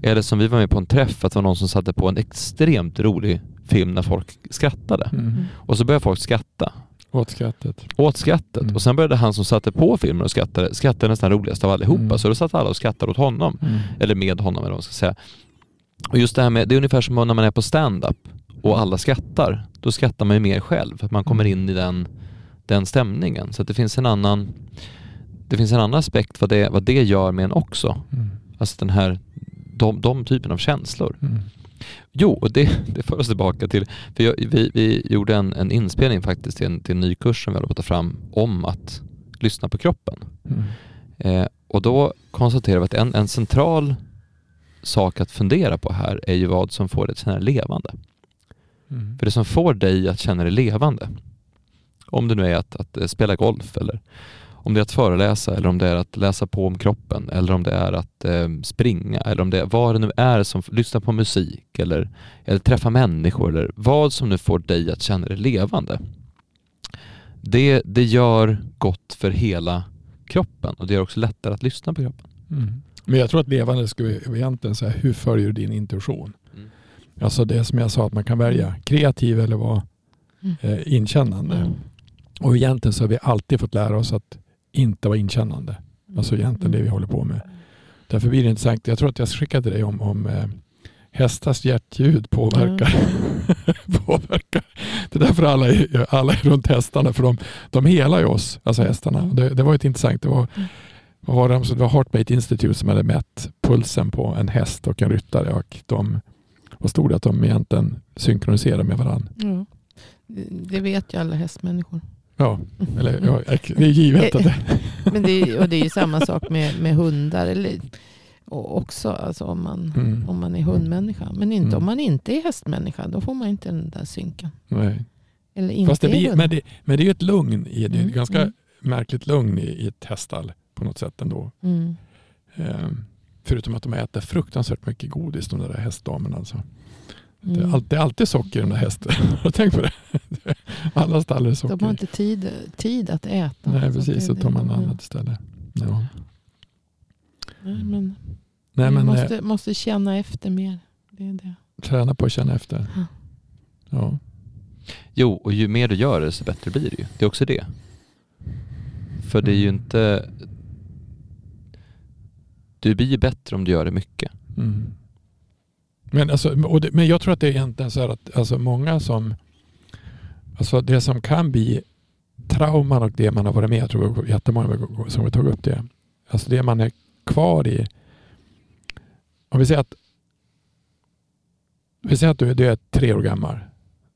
Eller som vi var med på en träff, att det var någon som satte på en extremt rolig film när folk skrattade. Mm. Och så började folk skratta Åt skrattet. åt skrattet. Mm. Och sen började han som satte på filmen och skrattade, skrattade nästan roligast av allihopa. Mm. Så då satt alla och skrattade åt honom. Mm. Eller med honom eller vad man ska säga. Och just det här med, det är ungefär som när man är på stand-up och alla skrattar. Då skrattar man ju mer själv för att man kommer Mm. in i den, den stämningen. Så det finns en annan det finns en annan aspekt vad det, vad det gör med en också. Mm. Alltså den här, de, de typen av känslor. Mm. Jo, och det, det för oss tillbaka till, för jag, vi, vi gjorde en, en inspelning faktiskt till en, till en ny kurs som vi håller på att ta fram om att lyssna på kroppen. Mm. Eh, och då konstaterar vi att en, en central sak att fundera på här är ju vad som får dig att känna dig levande. Mm. För det som får dig att känna dig levande, om det nu är att, att eh, spela golf eller om det är att föreläsa eller om det är att läsa på om kroppen eller om det är att eh, springa eller om det är vad det nu är som lyssna på musik eller, eller träffa människor eller vad som nu får dig att känna dig levande. Det, det gör gott för hela kroppen och det gör också lättare att lyssna på kroppen. Mm. Men jag tror att levande skulle vi egentligen säga, hur följer du din intuition? Mm. Alltså det som jag sa att man kan välja kreativ eller vara Mm. eh, inkännande. Mm. Och egentligen så har vi alltid fått lära oss att inte vara inkännande. Alltså egentligen det vi håller på med. Därför blir det intressant. Jag tror att jag skickade till dig om, om eh, hästars hjärtljud påverkar. påverkar. Det är därför alla är, alla är runt hästarna. För de, de helar ju oss, alltså hästarna. Mm. Det, det var ett intressant. Det var, Mm. vad var det, det var Heartbeat Institute som hade mätt pulsen på en häst och en ryttare. Och de, vad stod det att de egentligen synkroniserar med varandra? Ja. Det vet ju alla hästmänniskor. Ja, eller ja, det är givet att det, Men det är, och det är ju samma sak med, med hundar. Eller, och också alltså om, man, Mm. om man är hundmänniska. Men inte Mm. om man inte är hästmänniska. Då får man inte den där synken. nej. Eller inte Fast det blir, men, det, men det är ju ett lugn, i, det är Mm, ganska mm. märkligt lugn i, i ett häststall på något sätt ändå. Mm. Ehm, förutom att de äter fruktansvärt mycket godis de där hästdamerna. Alltså. Det, är Mm. alltid, det är alltid socker i den där hästen. Har du tänkt på det? Alla stall är socker. De har inte tid, tid att äta. Nej, precis. Så tar man annat istället. Ja. Nej, men Nej, vi men måste, eh, måste känna efter mer. Det är det. träna på att känna efter. Ja. Ja. Jo, och ju mer du gör det, desto bättre blir det ju. Det är också det. För det är ju Mm. inte... Du blir ju bättre om du gör det mycket. Mm. Men, alltså, och det, men jag tror att det är egentligen så här att alltså många som... Alltså det som kan bli trauman och det man har varit med jag tror det var jättemånga som har tagit upp det. Alltså det man är kvar i. Om vi säger att vi säger att du, du är tre år gammal.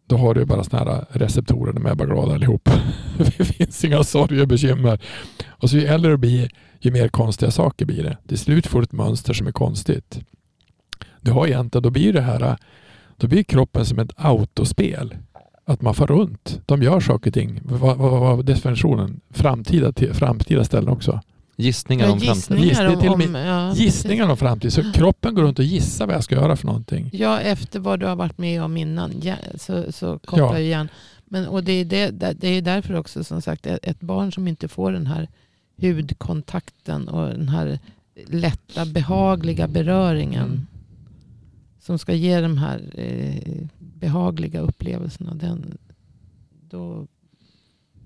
Då har du bara sådana här receptorer, de är bara glada allihop. Det finns inga sorger och bekymmer. Och så ju äldre du blir, ju mer konstiga saker blir det. Till slut får du ett mönster som är konstigt. Du har egentligen, då blir det här, då blir kroppen som ett autospel. Att man får runt. De gör saker och ting. Vad var definitionen? Framtida, till- framtida ställen också. Gissningar om framtiden. gissningar Gissning till om, ja, Gissningar om framtid. Så kroppen går runt och gissar vad jag ska göra för någonting. Ja, efter vad du har varit med om innan. Ja, så, så kopplar Ja. igen. Men, och det är, det, det är därför också som sagt ett ett barn som inte får den här hudkontakten och den här lätta behagliga beröringen. Som ska ge de här eh, behagliga upplevelserna. Den, då,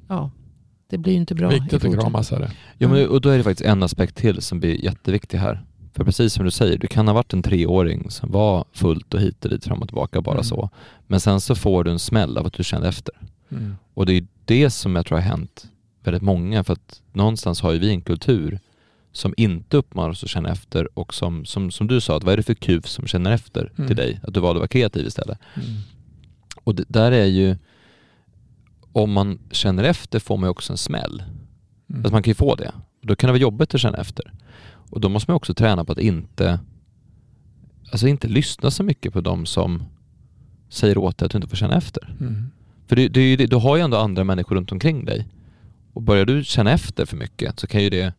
ja, det blir ju inte bra. Viktigt att är det. Jo, men, och då är det faktiskt en aspekt till som blir jätteviktig här. För precis som du säger, du kan ha varit en treåring som var fullt och hit och dit fram och tillbaka bara Mm. så. Men sen så får du en smäll av att du känner efter. Mm. Och det är det som jag tror har hänt väldigt många för att någonstans har ju vi en kultur som inte uppmanar oss att känna efter och som, som, som du sa, att vad är det för kuf som känner efter Mm. till dig? Att du valde att vara kreativ istället. Mm. Och det, där är ju, om man känner efter får man ju också en smäll. Mm. Alltså man kan ju få det. Då kan det vara jobbigt att känna efter. Och då måste man också träna på att inte, alltså inte lyssna så mycket på de som säger åt dig att du inte får känna efter. Mm. För det, det det, du har ju ändå andra människor runt omkring dig. Och börjar du känna efter för mycket så kan ju det,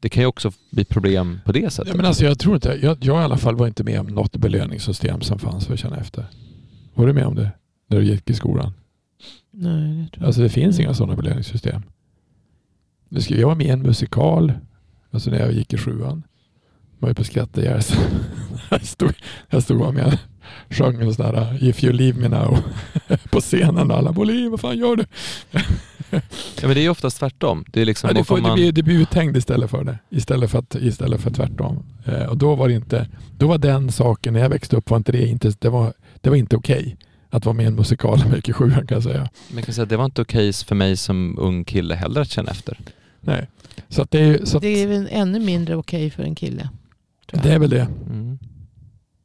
det kan ju också bli problem på det sättet. Ja, men alltså, jag tror inte, jag, jag i alla fall var inte med om något belöningssystem som fanns för att känna efter. Var du med om det? När du gick i skolan? Nej, det tror jag Alltså det finns inte. inga sådana belöningssystem. Jag var med i en musikal, alltså när jag gick i sjuan. Jag var ju på skratta ihjäl sig. Jag stod, jag stod bara med och sjöng en sån där If you leave me now på scenen. Alla Bolin, vad fan gör du? Ja men det är ju oftast tvärtom. Det är liksom, Ja, det, och får, om det, man, blir, det blir uthängd istället för det. Istället för, att, istället för tvärtom. Eh, och då var det inte, då var den saken, när jag växte upp var inte det inte, det var, det var inte okej. Att vara med i en musikal när jag gick i sjuan kan jag säga. man kan säga att det var inte okej för mig som ung kille heller att känna efter. Nej. Så att det är, så att, Det är väl ännu mindre okej för en kille. det är väl det. Mm.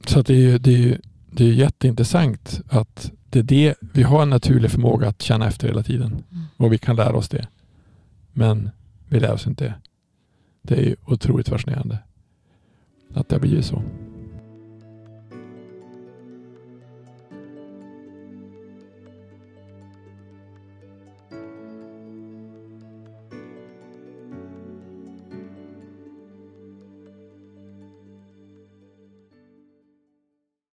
Så att det är ju det är, ju- det är jätteintressant att det är det, vi har en naturlig förmåga att känna efter hela tiden. Mm. Och vi kan lära oss det. Men vi lär oss inte det. Det är otroligt fascinerande. Att det har blivit så.